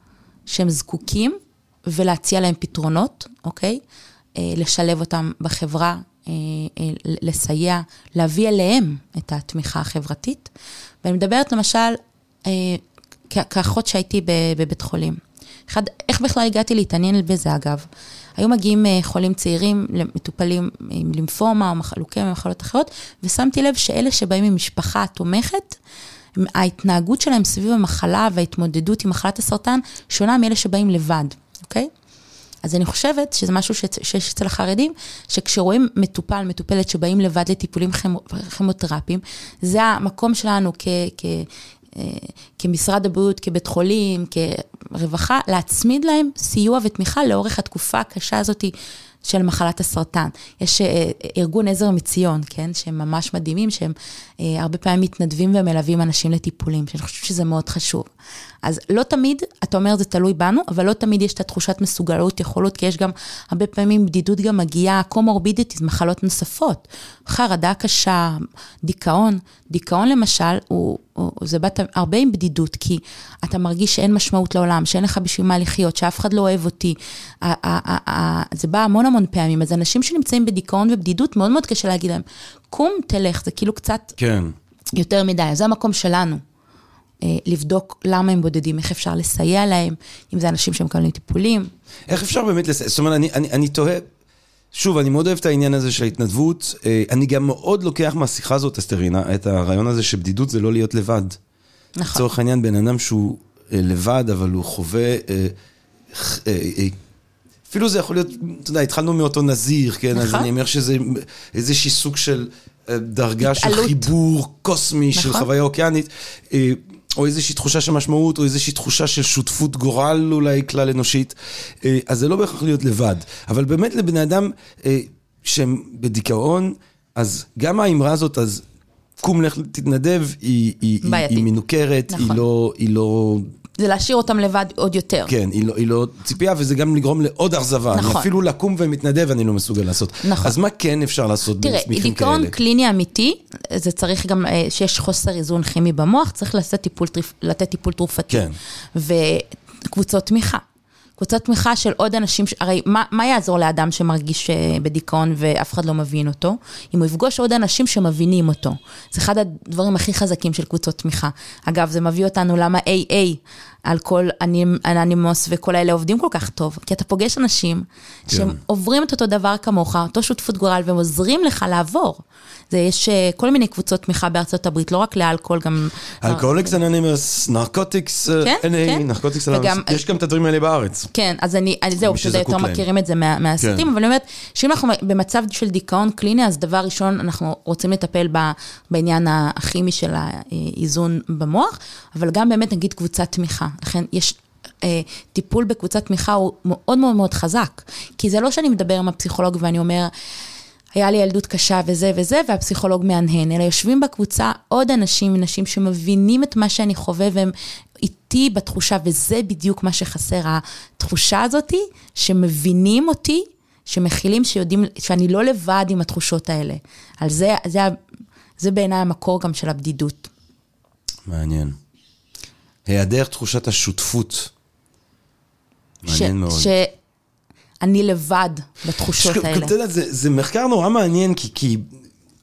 שהם זקוקים, ולהציע להם פתרונות, אוקיי? לשלב אותם בחברה, לסייע, להביא אליהם את התמיכה החברתית. ואני מדברת למשל, כאחות שהייתי בבית חולים. אחד, איך בכלל הגעתי להתעניין בזה אגב? היו מגיעים חולים צעירים, מטופלים עם לימפומה או לוקמיה ומחלות אחרות, ושמתי לב שאלה שבאים ממשפחה תומכת, ההתנהגות שלהם סביב המחלה וההתמודדות עם מחלת הסרטן שונה מאלה שבאים לבד, אוקיי? אז אני חושבת שזה משהו שיש אצל החרדים, שכשרואים מטופל, מטופלת שבאים לבד לטיפולים כימותרפיים, זה המקום שלנו כ... כ כמשרד הבריאות, כבית חולים, כרווחה, להצמיד להם סיוע ותמיכה לאורך התקופה הקשה הזאת, של מחלת הסרטן. יש אה, ארגון עזר מציון, כן, שהם ממש מדהימים, שהם אה, הרבה פעמים מתנדבים ומלווים אנשים לטיפולים, שאני חושבת שזה מאוד חשוב. אז לא תמיד, אתה אומר זה תלוי בנו, אבל לא תמיד יש את התחושת מסוגלות, יכולות, כי יש גם, הרבה פעמים בדידות גם מגיעה, comorbidities, מחלות נוספות, חרדה קשה, דיכאון. דיכאון למשל, הוא, הוא, זה בא הרבה עם בדידות, כי אתה מרגיש שאין משמעות לעולם, שאין לך בשביל מה לחיות, שאף אחד לא אוהב אותי. זה בא המון המון פעמים, אז אנשים שנמצאים בדיכאון ובדידות, מאוד מאוד קשה להגיד להם, קום, תלך, זה כאילו קצת... כן. יותר מדי, זה המקום שלנו. אה, לבדוק למה הם בודדים, איך אפשר לסייע להם, אם זה אנשים שמקבלים טיפולים. איך אפשר באמת לסייע? זאת אומרת, אני, אני, אני תוהה, שוב, אני מאוד אוהב את העניין הזה של ההתנדבות. אה, אני גם מאוד לוקח מהשיחה הזאת, אסתרינה, את הרעיון הזה שבדידות זה לא להיות לבד. נכון. לצורך העניין, בן אדם שהוא אה, לבד, אבל הוא חווה... אפילו זה יכול להיות, אתה יודע, התחלנו מאותו נזיר, כן? נכון. אז אני אומר שזה איזשהי סוג של דרגה התעלות. של חיבור קוסמי, נכון. של חוויה אוקיינית. או איזושהי תחושה של משמעות, או איזושהי תחושה של שותפות גורל אולי כלל אנושית. אה, אז זה לא בהכרח להיות לבד. אבל באמת לבני אדם אה, שהם בדיכאון, אז גם האמרה הזאת, אז קום לך תתנדב, היא, היא, היא, היא מנוכרת, נכון. היא לא... היא לא זה להשאיר אותם לבד עוד יותר. כן, היא לא, היא לא ציפייה, וזה גם לגרום לעוד אכזבה. נכון. אפילו לקום ומתנדב אני לא מסוגל לעשות. נכון. אז מה כן אפשר לעשות במקרים כאלה? תראה, דיכאון קליני אמיתי, זה צריך גם, אה, שיש חוסר איזון כימי במוח, צריך לתת טיפול, לתת טיפול תרופתי. כן. וקבוצות תמיכה. קבוצת תמיכה של עוד אנשים, הרי מה, מה יעזור לאדם שמרגיש אה, בדיכאון ואף אחד לא מבין אותו? אם הוא יפגוש עוד אנשים שמבינים אותו. זה אחד הדברים הכי חזקים של קבוצות תמיכה. אגב, זה מביא אותנו למה AA, על כל אננימוס וכל האלה עובדים כל כך טוב, כי אתה פוגש אנשים כן. שהם עוברים את אותו דבר כמוך, אותו שותפות גורל, והם עוזרים לך לעבור. זה יש אה, כל מיני קבוצות תמיכה בארצות הברית, לא רק לאלכוהול, גם... אלכוהוליקס אנונימוס, נרקוטיקס, נרקוטיקס אנונימוס, יש גם את הדברים האלה בארץ. כן, אז אני, זהו, פשוט יותר מכירים את זה מהסרטים, כן. אבל אני אומרת, שאם אנחנו במצב של דיכאון קליני, אז דבר ראשון, אנחנו רוצים לטפל בעניין הכימי של האיזון במוח, אבל גם באמת נגיד קבוצת תמיכה. לכן יש אה, טיפול בקבוצת תמיכה הוא מאוד מאוד מאוד חזק. כי זה לא שאני מדבר עם הפסיכולוג ואני אומר, היה לי ילדות קשה וזה וזה, והפסיכולוג מהנהן, אלא יושבים בקבוצה עוד אנשים, נשים שמבינים את מה שאני חווה והם איתי בתחושה, וזה בדיוק מה שחסר, התחושה הזאתי, שמבינים אותי, שמכילים, שיודעים, שאני לא לבד עם התחושות האלה. על זה, זה, זה בעיניי המקור גם של הבדידות. מעניין. היעדר תחושת השותפות. מעניין מאוד. שאני לבד בתחושות ש... האלה. אתה יודע, זה, זה מחקר נורא מעניין, כי, כי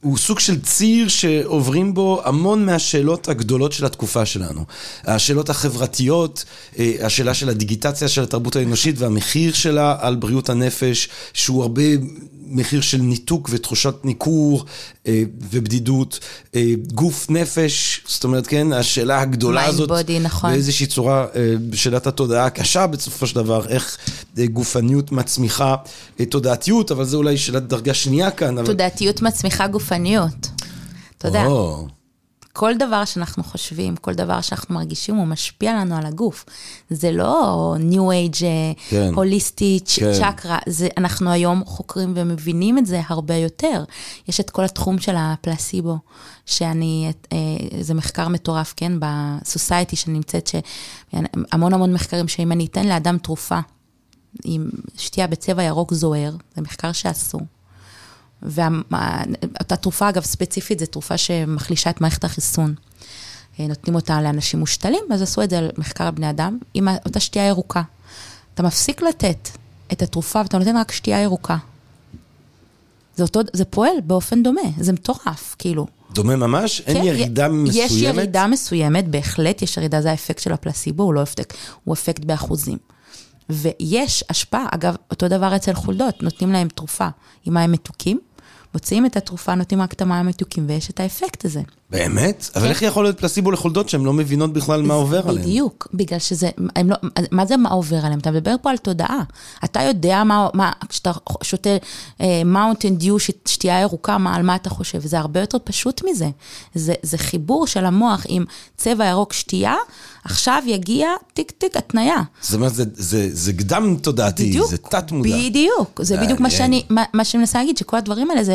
הוא סוג של ציר שעוברים בו המון מהשאלות הגדולות של התקופה שלנו. השאלות החברתיות, אה, השאלה של הדיגיטציה של התרבות האנושית והמחיר שלה על בריאות הנפש, שהוא הרבה מחיר של ניתוק ותחושת ניכור אה, ובדידות. אה, גוף נפש, זאת אומרת, כן, השאלה הגדולה הזאת, body, נכון. באיזושהי צורה, אה, שאלת התודעה הקשה בסופו של דבר, איך אה, גופניות מצמיחה אה, תודעתיות, אבל זה אולי שאלת דרגה שנייה כאן. תודעתיות אבל... מצמיחה גופניות. אתה יודע. כל דבר שאנחנו חושבים, כל דבר שאנחנו מרגישים, הוא משפיע לנו על הגוף. זה לא New Age, כן. הוליסטי, כן. צ'קרה, זה, אנחנו היום חוקרים ומבינים את זה הרבה יותר. יש את כל התחום של הפלסיבו, שאני, אה, זה מחקר מטורף, כן, בסוסייטי שנמצאת, שהמון המון מחקרים, שאם אני אתן לאדם תרופה, עם שתייה בצבע ירוק זוהר, זה מחקר שעשו. ואותה תרופה, אגב, ספציפית, זו תרופה שמחלישה את מערכת החיסון. אה, נותנים אותה לאנשים מושתלים, אז עשו את זה על מחקר על בני אדם, עם אותה שתייה ירוקה. אתה מפסיק לתת את התרופה ואתה נותן רק שתייה ירוקה. זה, אותו, זה פועל באופן דומה, זה מטורף, כאילו. דומה ממש? כן, אין ירידה יש מסוימת? יש ירידה מסוימת, בהחלט יש ירידה, זה האפקט של הפלסיבו, הוא לא אפקט, הוא אפקט באחוזים. ויש השפעה, אגב, אותו דבר אצל חולדות, נותנים להם תרופה עם מים מתוקים, מוציאים את התרופה, נותנים רק את המים המתוקים, ויש את האפקט הזה. באמת? אבל איך יכול להיות פלסיבו לחולדות שהן לא מבינות בכלל מה עובר עליהן? בדיוק, בגלל שזה, הם לא, מה זה מה עובר עליהם? אתה מדבר פה על תודעה. אתה יודע מה, מה כשאתה שותה מאונטן דיו, שתייה ירוקה, מה, על מה אתה חושב? זה הרבה יותר פשוט מזה. זה, זה חיבור של המוח עם צבע ירוק שתייה, עכשיו יגיע טיק טיק התניה. זאת אומרת, זה, זה, זה קדם תודעתי, בדיוק, זה תת מודע. בדיוק, זה בדיוק מה מעניין. שאני, מה, מה שאני מנסה להגיד, שכל הדברים האלה זה,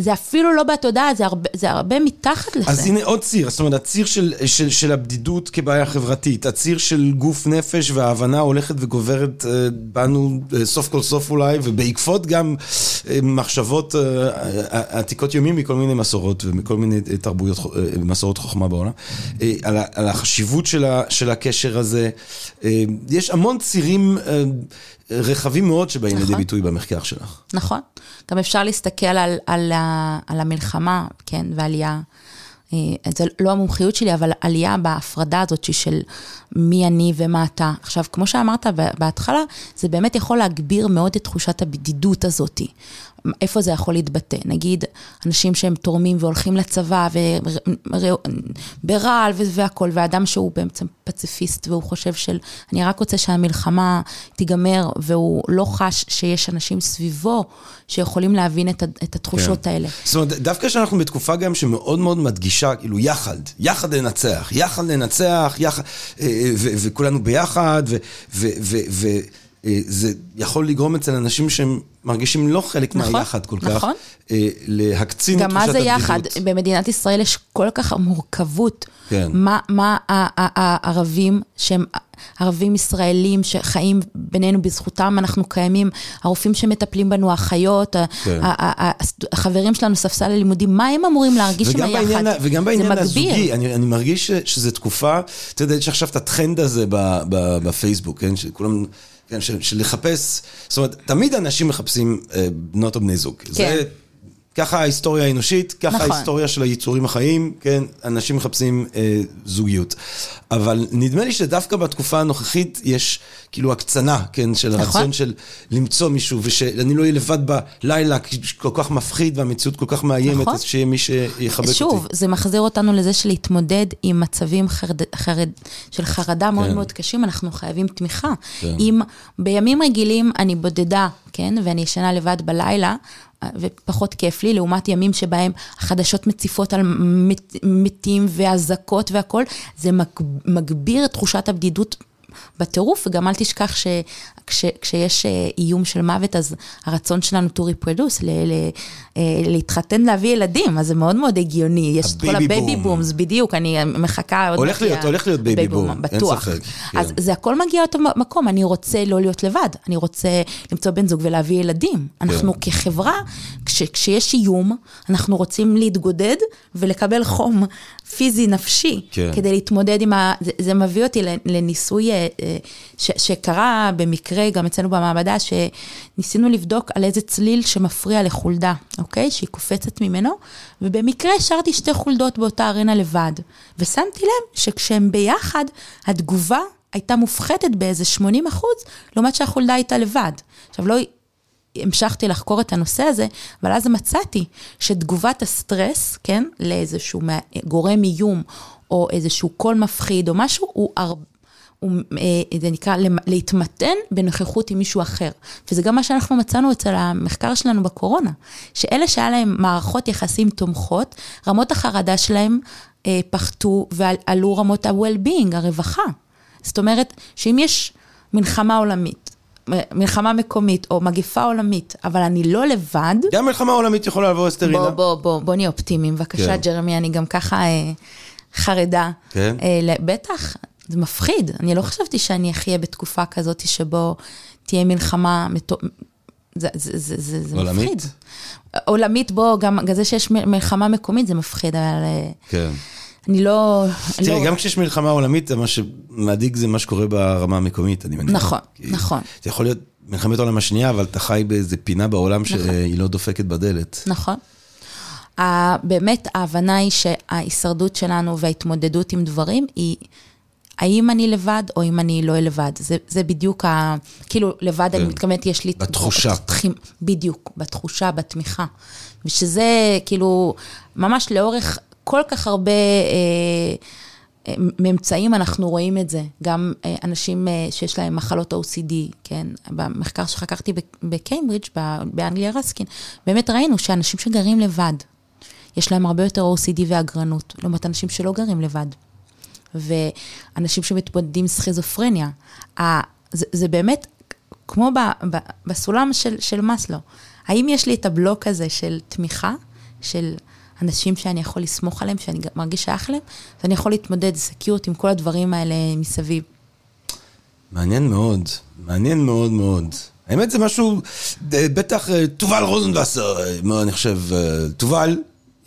זה אפילו לא בתודעה, זה הרבה, זה הרבה מתחת לזה. אז הנה עוד ציר, זאת אומרת, הציר של, של, של הבדידות כבעיה חברתית, הציר של גוף נפש וההבנה הולכת וגוברת אה, בנו אה, סוף כל סוף אולי, ובעקבות גם אה, מחשבות אה, אה, עתיקות ימים מכל מיני מסורות ומכל מיני אה, תרבויות, מסורות חוכמה בעולם, על, על החשיבות של, ה, של הקשר הזה. יש המון צירים רחבים מאוד שבאים לידי נכון. ביטוי במחקר שלך. נכון. גם אפשר להסתכל על, על, ה- על המלחמה, כן, ועלייה. אה, זה לא המומחיות שלי, אבל עלייה בהפרדה הזאת של מי אני ומה אתה. עכשיו, כמו שאמרת בהתחלה, זה באמת יכול להגביר מאוד את תחושת הבדידות הזאת. איפה זה יכול להתבטא? נגיד, אנשים שהם תורמים והולכים לצבא, ברעל והכול, ואדם שהוא בעצם פציפיסט, והוא חושב של, אני רק רוצה שהמלחמה תיגמר, והוא לא חש שיש אנשים סביבו שיכולים להבין את, את התחושות כן. האלה. זאת אומרת, דווקא שאנחנו בתקופה גם שמאוד מאוד מדגישה, כאילו, יחד, יחד לנצח, יחד לנצח, יחד, אה, אה, ו- וכולנו ביחד, וזה יכול לגרום אצל אנשים שהם מרגישים לא חלק נכון, מהיחד כל כך, נכון. אה, להקצין את גם תחושת מה זה יחד? במדינת ישראל יש כל כך מורכבות. כן. מה, מה הערבים, שהם ערבים ישראלים שחיים בינינו, בזכותם אנחנו קיימים, הרופאים שמטפלים בנו, האחיות, כן. החברים שלנו, ספסל הלימודים, מה הם אמורים להרגיש עם היחד? בעניין, וגם בעניין. הזוגי, אני, אני מרגיש שזו תקופה, אתה יודע, יש עכשיו את הטרנד הזה בפייסבוק, כן, שכולם, כן, של, לחפש, זאת אומרת, תמיד אנשים מחפשים אה, בנות או בני זוג. כן. זה, ככה ההיסטוריה האנושית, ככה נכון. ההיסטוריה של היצורים החיים, כן, אנשים מחפשים אה, זוגיות. אבל נדמה לי שדווקא בתקופה הנוכחית יש כאילו הקצנה, כן, של נכון. הרצון של למצוא מישהו, ושאני לא אהיה לבד בלילה, כי כל כך מפחיד והמציאות כל כך מאיימת, נכון. אז שיהיה מי שיחבק אותי. שוב, זה מחזיר אותנו לזה של להתמודד עם מצבים חרד, חרד, של חרדה מאוד כן. מאוד קשים, אנחנו חייבים תמיכה. כן. אם בימים רגילים אני בודדה, כן, ואני ישנה לבד בלילה, ופחות כיף לי, לעומת ימים שבהם החדשות מציפות על מת, מתים ואזעקות והכול, זה מג, מגביר את תחושת הבדידות בטירוף, וגם אל תשכח שכשיש איום של מוות, אז הרצון שלנו to reproduce, ל, ל, אה, להתחתן, להביא ילדים, אז זה מאוד מאוד הגיוני. יש את כל ה baby. booms, בדיוק, אני מחכה עוד... הולך להיות- הולך להיות baby boom, אין בטוח. ספק, כן. אז זה הכל מגיע לאותו מקום, אני רוצה לא להיות לבד, אני רוצה למצוא בן זוג ולהביא ילדים. אנחנו כן. כחברה, כש, כשיש איום, אנחנו רוצים להתגודד ולקבל חום פיזי, נפשי, כן. כדי להתמודד עם ה... זה, זה מביא אותי לניסוי אה, אה, ש, שקרה במקרה גם אצלנו במעבדה, שניסינו לבדוק על איזה צליל שמפריע לחולדה, אוקיי? שהיא קופצת ממנו, ובמקרה השארתי שתי חולדות באותה ארנה לבד, ושמתי לב שכשהם ביחד, התגובה הייתה מופחתת באיזה 80 אחוז, לעומת שהחולדה הייתה לבד. עכשיו, לא המשכתי לחקור את הנושא הזה, אבל אז מצאתי שתגובת הסטרס, כן, לאיזשהו גורם איום, או איזשהו קול מפחיד, או משהו, הוא הרבה... אה, זה נקרא להתמתן בנוכחות עם מישהו אחר. וזה גם מה שאנחנו מצאנו אצל המחקר שלנו בקורונה, שאלה שהיה להם מערכות יחסים תומכות, רמות החרדה שלהם אה, פחתו ועלו רמות ה-well-being, הרווחה. זאת אומרת, שאם יש מלחמה עולמית, מלחמה מקומית או מגיפה עולמית, אבל אני לא לבד, גם מלחמה עולמית יכולה לבוא אסטרינה. בוא, בוא, בוא, בוא נהיה אופטימיים. בבקשה, כן. ג'רמי, אני גם ככה אה, חרדה. כן. אה, בטח, זה מפחיד. אני לא חשבתי שאני אחיה בתקופה כזאת שבו תהיה מלחמה. זה, זה, זה, זה, זה עולמית? מפחיד. עולמית, בוא, גם זה שיש מלחמה מקומית זה מפחיד, אבל אה, כן. אני לא... תראי, לא... גם כשיש מלחמה עולמית, זה מה שמדאיג זה מה שקורה ברמה המקומית, אני מניח. נכון, כי נכון. זה יכול להיות מלחמת העולם השנייה, אבל אתה חי באיזה פינה בעולם שהיא לא דופקת בדלת. נכון. באמת ההבנה היא שההישרדות שלנו וההתמודדות עם דברים היא, האם אני לבד או אם אני לא לבד. זה, זה בדיוק ה... כאילו, לבד אני כן. מתכוונת, יש לי... בתחושה. תחים- בדיוק, בתחושה, בתמיכה. ושזה כאילו, ממש לאורך בכל כך הרבה אה, אה, ממצאים אנחנו רואים את זה. גם אה, אנשים אה, שיש להם מחלות OCD, כן? במחקר שחקרתי בקיימברידג', באנגליה רסקין, באמת ראינו שאנשים שגרים לבד, יש להם הרבה יותר OCD ואגרנות, לעומת אנשים שלא גרים לבד. ואנשים שמתמודדים עם סכיזופרניה. זה, זה באמת כמו ב, ב, בסולם של, של מסלו. האם יש לי את הבלוק הזה של תמיכה, של אנשים שאני יכול לסמוך עליהם, שאני מרגיש שייך להם, ואני יכול להתמודד סקיוט עם כל הדברים האלה מסביב. מעניין מאוד, מעניין מאוד מאוד. האמת זה משהו, אה, בטח אה, תובל רוזנבסר, אה, אני חושב, תובל,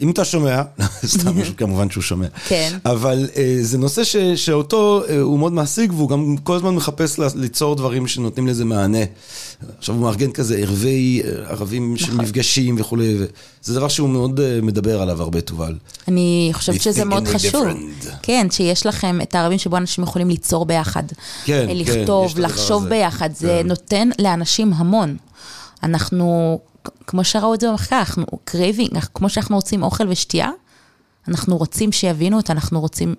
אם אתה שומע, (laughs) סתם (laughs) כמובן שהוא שומע, כן. אבל uh, זה נושא ש, שאותו uh, הוא מאוד מעסיק והוא גם כל הזמן מחפש ליצור דברים שנותנים לזה מענה. עכשיו הוא מארגן כזה ערבי uh, ערבים נכון. של מפגשים וכולי, זה דבר שהוא מאוד uh, מדבר עליו הרבה, תובל. אני חושבת שזה מאוד חשוב. כן, שיש לכם את הערבים שבו אנשים יכולים ליצור ביחד. כן, כן. לכתוב, לחשוב ביחד, זה כן. נותן לאנשים המון. אנחנו כמו שראו את זה במחקר, אנחנו craving, כמו שאנחנו רוצים אוכל ושתייה, אנחנו רוצים שיבינו אותנו, אנחנו רוצים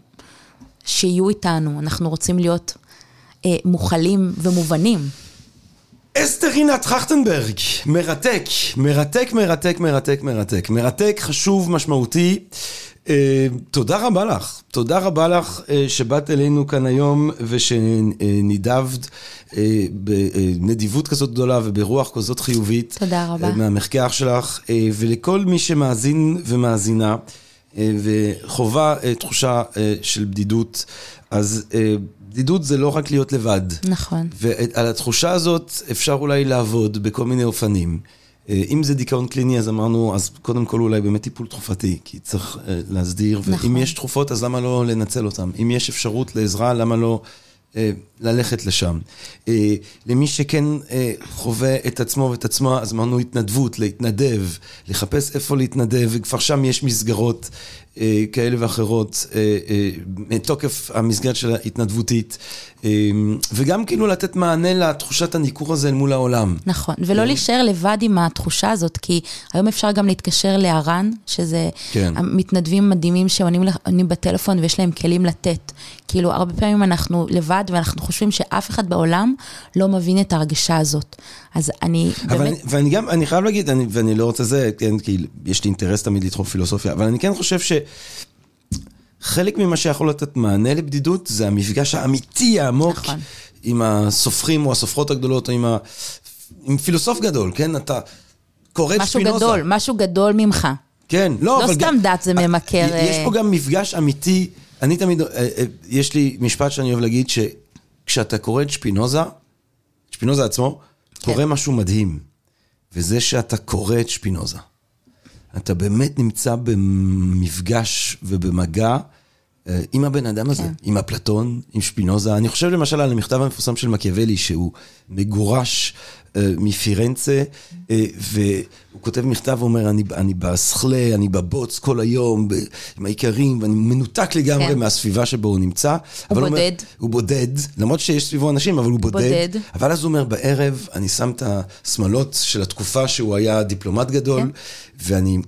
שיהיו איתנו, אנחנו רוצים להיות אה, מוכלים ומובנים. אסתר רינת טרכטנברג, מרתק, מרתק, מרתק, מרתק, מרתק, מרתק, חשוב, משמעותי. אה, תודה רבה לך, תודה רבה לך אה, שבאת אלינו כאן היום ושנידבת אה, בנדיבות כזאת גדולה וברוח כזאת חיובית. תודה רבה. מהמחקר שלך, ולכל מי שמאזין ומאזינה. וחובה תחושה של בדידות, אז בדידות זה לא רק להיות לבד. נכון. ועל התחושה הזאת אפשר אולי לעבוד בכל מיני אופנים. אה, אם זה דיכאון קליני, אז אמרנו, אז קודם כל אולי באמת טיפול תרופתי, כי צריך אה, להסדיר, נכון. ואם יש תרופות, אז למה לא לנצל אותן? אם יש אפשרות לעזרה, למה לא אה, ללכת לשם? למי שכן חווה את עצמו ואת עצמו, אז אמרנו התנדבות, להתנדב, לחפש איפה להתנדב, וכבר שם יש מסגרות כאלה ואחרות, מתוקף המסגרת של ההתנדבותית. וגם כאילו לתת מענה לתחושת הניכור הזה אל מול העולם. נכון, ולא כן. להישאר לבד עם התחושה הזאת, כי היום אפשר גם להתקשר לערן, שזה כן. המתנדבים מדהימים שעונים בטלפון ויש להם כלים לתת. כאילו, הרבה פעמים אנחנו לבד ואנחנו חושבים שאף אחד בעולם לא מבין את ההרגשה הזאת. אז אני אבל באמת... אני, ואני גם, אני חייב להגיד, אני, ואני לא רוצה זה, כן, כי יש לי אינטרס תמיד לדחוף פילוסופיה, אבל אני כן חושב ש... חלק ממה שיכול לתת מענה לבדידות זה המפגש האמיתי העמוק נכון. עם הסופרים או הסופרות הגדולות, או עם, ה... עם פילוסוף גדול, כן? אתה קורא את שפינוזה. משהו גדול, משהו גדול ממך. כן, לא, לא אבל... לא סתם דת זה ממכר. יש פה גם מפגש אמיתי. אני תמיד, אה, אה, יש לי משפט שאני אוהב להגיד, שכשאתה קורא את שפינוזה, שפינוזה עצמו, כן. קורה משהו מדהים. וזה שאתה קורא את שפינוזה. אתה באמת נמצא במפגש ובמגע אה, עם הבן אדם הזה, כן. עם אפלטון, עם שפינוזה. אני חושב למשל על המכתב המפורסם של מקיאוולי, שהוא מגורש מפירנצה, uh, והוא כותב מכתב ואומר, אני, אני בסכלה, אני בבוץ כל היום, ב, עם האיכרים, ואני מנותק לגמרי כן. מהסביבה שבו הוא נמצא. הוא בודד. אומר, הוא בודד, למרות שיש סביבו אנשים, אבל הוא בודד. בודד. אבל אז הוא אומר, בערב אני שם את השמלות של התקופה שהוא היה דיפלומט גדול, כן. ואני...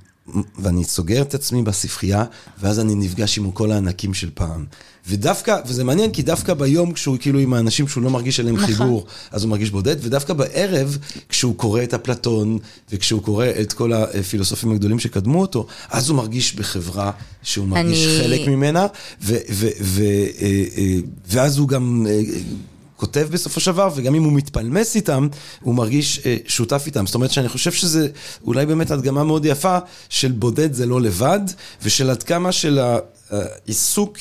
ואני סוגר את עצמי בספרייה, ואז אני נפגש עם כל הענקים של פעם. ודווקא, וזה מעניין, כי דווקא ביום כשהוא כאילו עם האנשים שהוא לא מרגיש עליהם נכון. חיבור, אז הוא מרגיש בודד, ודווקא בערב, כשהוא קורא את אפלטון, וכשהוא קורא את כל הפילוסופים הגדולים שקדמו אותו, אז הוא מרגיש בחברה שהוא מרגיש אני... חלק ממנה, ו, ו, ו, אה, אה, ואז הוא גם... אה, כותב בסופו של דבר, וגם אם הוא מתפלמס איתם, הוא מרגיש אה, שותף איתם. זאת אומרת שאני חושב שזה אולי באמת הדגמה מאוד יפה של בודד זה לא לבד, ושל עד כמה של העיסוק,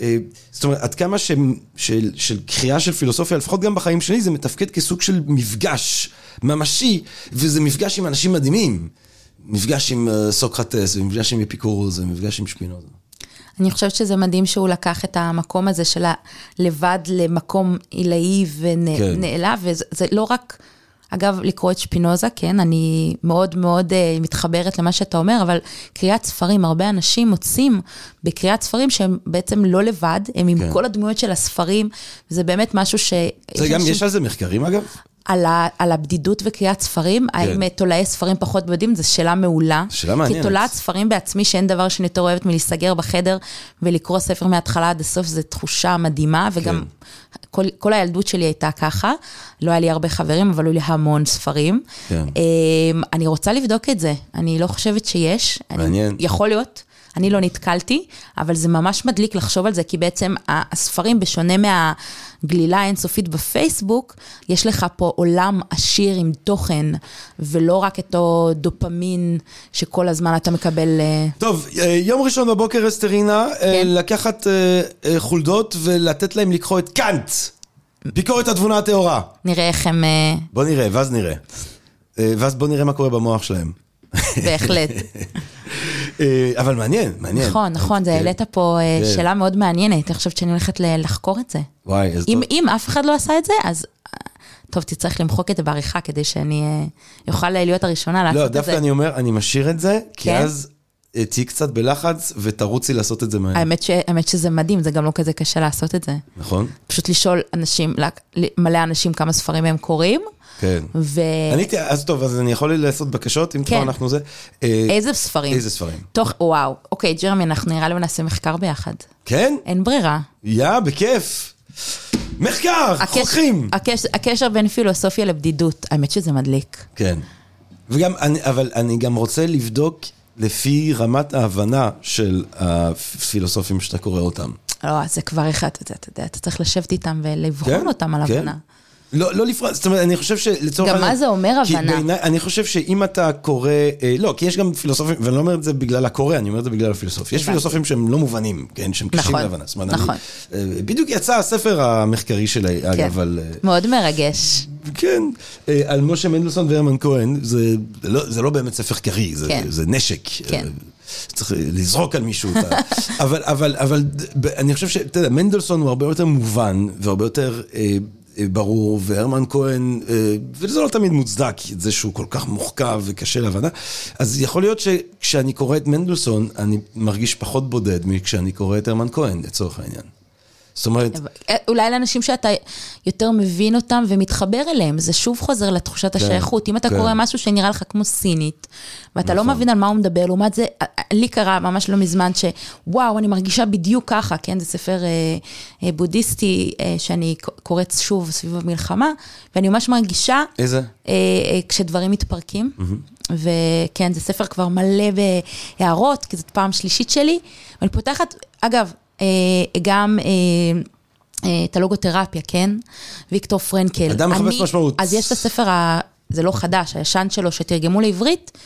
אה, זאת אומרת, עד כמה ש, של, של קריאה של פילוסופיה, לפחות גם בחיים שלי, זה מתפקד כסוג של מפגש ממשי, וזה מפגש עם אנשים מדהימים. מפגש עם uh, סוקרטס, ומפגש עם אפיקורוס, ומפגש עם שפינוזה. אני חושבת שזה מדהים שהוא לקח את המקום הזה של הלבד למקום עילאי ונעלב, כן. וזה לא רק, אגב, לקרוא את שפינוזה, כן, אני מאוד מאוד uh, מתחברת למה שאתה אומר, אבל קריאת ספרים, הרבה אנשים מוצאים בקריאת ספרים שהם בעצם לא לבד, הם עם כן. כל הדמויות של הספרים, וזה באמת משהו ש... זה גם, יש על זה מחקרים אגב? על, ה, על הבדידות וקריאת ספרים, כן. האם תולעי ספרים פחות בודדים, זו שאלה מעולה. שאלה מעניינת. כי תולעת ספרים בעצמי, שאין דבר שאני יותר אוהבת מלהיסגר בחדר ולקרוא ספר מההתחלה עד הסוף, זו תחושה מדהימה, וגם כן. כל, כל הילדות שלי הייתה ככה. לא היה לי הרבה חברים, אבל היו לי המון ספרים. כן. אמ, אני רוצה לבדוק את זה, אני לא חושבת שיש. מעניין. אני, יכול להיות. אני לא נתקלתי, אבל זה ממש מדליק לחשוב על זה, כי בעצם הספרים, בשונה מהגלילה האינסופית בפייסבוק, יש לך פה עולם עשיר עם תוכן, ולא רק את הדופמין שכל הזמן אתה מקבל... אה, טוב, אה, יום ראשון בבוקר, אסתרינה, אה, כן. לקחת חולדות ולתת להם לקחו את קאנט. ביקורת התבונה הטהורה. נראה איך הם... בוא נראה, ואז נראה. ואז בוא נראה מה קורה במוח שלהם. בהחלט. (laughs) אה, אבל מעניין, מעניין. נכון, נכון, זה כן. העלית פה אה, כן. שאלה מאוד מעניינת, אני חושבת שאני הולכת לחקור את זה. וואי, איזה טוב. אם אף אחד לא עשה את זה, אז... טוב, תצטרך למחוק את זה בעריכה כדי שאני אוכל להיות הראשונה לעשות לא, את זה. לא, דווקא אני אומר, אני משאיר את זה, כי כן? אז תהיי קצת בלחץ ותרוצי לעשות את זה מהר. האמת, ש, האמת שזה מדהים, זה גם לא כזה קשה לעשות את זה. נכון. פשוט לשאול אנשים, מלא אנשים כמה ספרים הם קוראים. כן. ו... אני, אז טוב, אז אני יכול לעשות בקשות, אם כן. כבר אנחנו זה. אה, איזה ספרים? איזה ספרים? תוך, וואו, אוקיי, ג'רמי, אנחנו נראה לי נעשה מחקר ביחד. כן? אין ברירה. יא, בכיף. מחקר, הקש... חוקרים. הקש... הקשר בין פילוסופיה לבדידות, האמת שזה מדליק. כן. וגם, אני, אבל אני גם רוצה לבדוק לפי רמת ההבנה של הפילוסופים שאתה קורא אותם. לא, זה כבר אחד, אתה יודע, אתה צריך לשבת איתם ולבחון כן, אותם על כן. הבנה. לא, לא לפרט, זאת אומרת, אני חושב שלצורך העניין... גם מה זה אומר הבנה? בעיני, אני חושב שאם אתה קורא, אה, לא, כי יש גם פילוסופים, ואני לא אומר את זה בגלל הקורא, אני אומר את זה בגלל הפילוסופיה. יש פילוסופים שהם לא מובנים, כן, שהם קשים נכון, להבנה. אומרת, נכון. אני, אה, בדיוק יצא הספר המחקרי שלי, כן. אגב, על... אה, מאוד מרגש. כן, אה, על משה מנדלסון והרמן כהן, זה לא, זה לא באמת ספר קרי, זה, כן. זה נשק. כן. צריך לזרוק על מישהו. (laughs) אבל, אבל, אבל אני חושב שאתה יודע, מנדלסון הוא הרבה יותר מובן והרבה יותר אה, אה, ברור, והרמן כהן, אה, וזה לא תמיד מוצדק, זה שהוא כל כך מוחכב וקשה להבנה, אז יכול להיות שכשאני קורא את מנדלסון, אני מרגיש פחות בודד מכשאני קורא את הרמן כהן, לצורך העניין. זאת אומרת... אה, אולי לאנשים שאתה יותר מבין אותם ומתחבר אליהם, זה שוב חוזר לתחושת כן, השייכות. אם אתה כן. קורא משהו שנראה לך כמו סינית, ואתה לא נכון. מבין על מה הוא מדבר, לעומת זה, אה, אה, לי קרה ממש לא מזמן שוואו, אני מרגישה בדיוק ככה, כן? זה ספר בודהיסטי שאני קוראת שוב סביב המלחמה, ואני ממש מרגישה... איזה? כשדברים מתפרקים. וכן, זה ספר כבר מלא בהערות, כי זאת פעם שלישית שלי. ואני פותחת, אגב, גם... אה, אה, את הלוגותרפיה, כן? ויקטור פרנקל. אדם מחפש משמעות. אז יש את הספר, ה, זה לא חדש, הישן שלו, שתרגמו לעברית.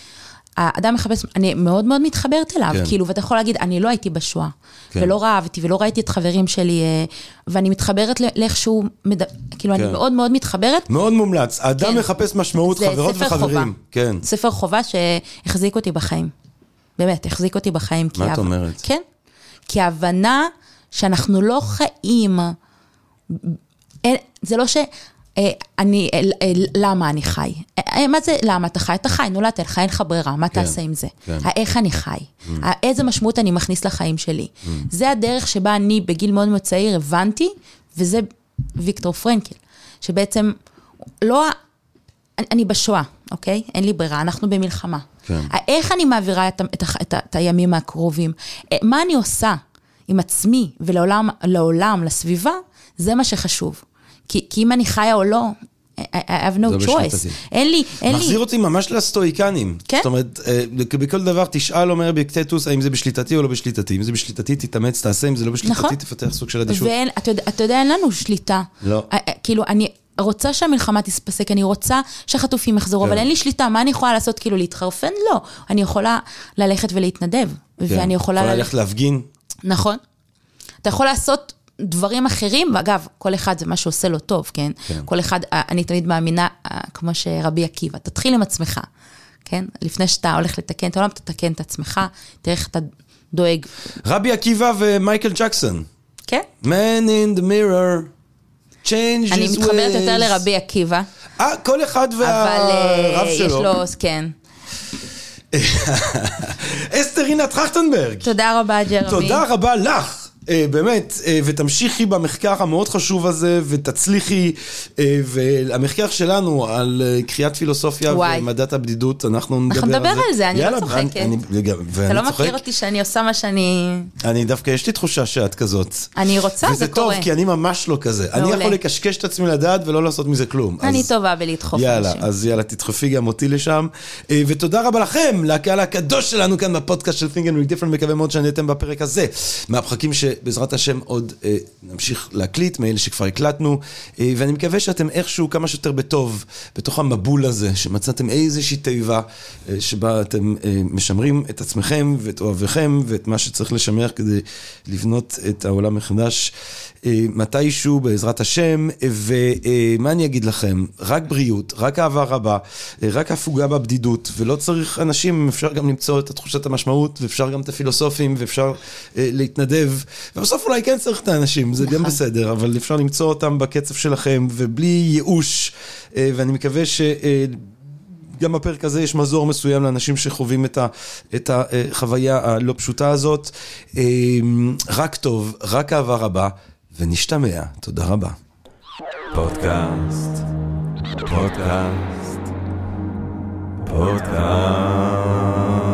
האדם מחפש, אני מאוד מאוד מתחברת אליו, כן. כאילו, ואתה יכול להגיד, אני לא הייתי בשואה, כן. ולא רעבתי, ולא ראיתי את חברים שלי, ואני מתחברת לאיך שהוא, מד... כאילו, כן. אני מאוד מאוד מתחברת. מאוד מומלץ, האדם כן. מחפש משמעות, חברות וחברים. חובה. כן. ספר חובה שהחזיק אותי בחיים. באמת, החזיק אותי בחיים. מה את אומרת? כן. כי ההבנה שאנחנו לא חיים, זה לא ש... אה, אני, אה, אה, למה אני חי? מה זה למה אתה חי? אתה חי, נולדת לך, אין לך ברירה, מה כן, תעשה עם זה? כן. איך אני חי? Mm. איזה משמעות אני מכניס לחיים שלי? Mm. זה הדרך שבה אני בגיל מאוד מאוד צעיר הבנתי, וזה ויקטור פרנקל, שבעצם לא... אני, אני בשואה, אוקיי? אין לי ברירה, אנחנו במלחמה. כן. איך אני מעבירה את, את, את, את הימים הקרובים? אה, מה אני עושה עם עצמי ולעולם, לעולם, לסביבה, זה מה שחשוב. כי, כי אם אני חיה או לא, I have no choice. אין לי, אין לי... מחזיר אותי ממש לסטואיקנים. כן? זאת אומרת, אה, בכל דבר תשאל, אומר באקטטוס, האם זה בשליטתי או לא בשליטתי. אם זה בשליטתי, תתאמץ, תעשה, אם זה לא בשליטתי, נכון. תפתח סוג של אדישות. ואין, אתה יודע, אין לנו שליטה. לא. אה, כאילו, אני... רוצה שהמלחמה תספסק, אני רוצה שהחטופים יחזרו, כן. אבל אין לי שליטה, מה אני יכולה לעשות? כאילו להתחרפן? לא. אני יכולה ללכת ולהתנדב. כן. ואני יכולה... יכולה ללכת להפגין. נכון. אתה יכול לעשות דברים אחרים, ואגב, כל אחד זה מה שעושה לו טוב, כן? כן. כל אחד, אה, אני תמיד מאמינה, אה, כמו שרבי עקיבא, תתחיל עם עצמך, כן? לפני שאתה הולך לתקן את העולם, תתקן את עצמך, תראה איך אתה דואג. רבי עקיבא ומייקל ג'קסון. כן. Man in the mirror. Change his ways. אני מתחברת יותר לרבי עקיבא. אה, כל אחד והרב שלו. אבל יש לו, כן. (laughs) אסתרינה טרכטנברג. תודה רבה, ג'רמי. תודה רבה לך. אה, באמת, אה, ותמשיכי במחקר המאוד חשוב הזה, ותצליחי, אה, והמחקר שלנו על קריאת פילוסופיה וואי. ומדעת הבדידות, אנחנו נדבר על זה. אנחנו נדבר על זה, אני לא יאללה, צוחקת. אני- וגם- אתה לא צוחק. מכיר אותי שאני עושה מה שאני... אני דווקא, יש לי תחושה שאת כזאת. אני רוצה, וזה זה טוב, קורה. כי אני ממש לא כזה. אני מעולה. יכול לקשקש את עצמי לדעת ולא לעשות מזה כלום. אני אז- טובה בלדחוף יאללה, אנשים. אז יאללה, תדחפי גם אותי לשם. ותודה רבה לכם, לקהל הקדוש שלנו כאן בפודקאסט של Think and Read Different, מקווה מאוד שנהנתם בפרק הזה. מהפרקים שבעזרת השם עוד אה, נמשיך להקליט, מאלה שכבר הקלטנו, אה, ואני מקווה שאתם איכשהו כמה שיותר בטוב, בתוך המבול הזה, שמצאתם איזושהי תיבה אה, שבה אתם אה, משמרים את עצמכם ואת אוהביכם ואת מה שצריך לשמר כדי לבנות את העולם מחדש. אה, מתישהו בעזרת השם, ומה אני אגיד לכם? רק בריאות, רק אהבה רבה, אה, רק הפוגה בבדידות, ולא צריך אנשים, אפשר גם למצוא את תחושת המשמעות, ואפשר גם את הפילוסופים, ואפשר אה, להתנדב, ובסוף אולי כן צריך את האנשים, זה גם בסדר, אבל אפשר למצוא אותם בקצב שלכם, ובלי ייאוש, אה, ואני מקווה ש... אה, גם בפרק הזה יש מזור מסוים לאנשים שחווים את, ה, את החוויה הלא פשוטה הזאת. אה, רק טוב, רק אהבה רבה, ונשתמע. תודה רבה. פודקאסט, פודקאסט, פודקאסט.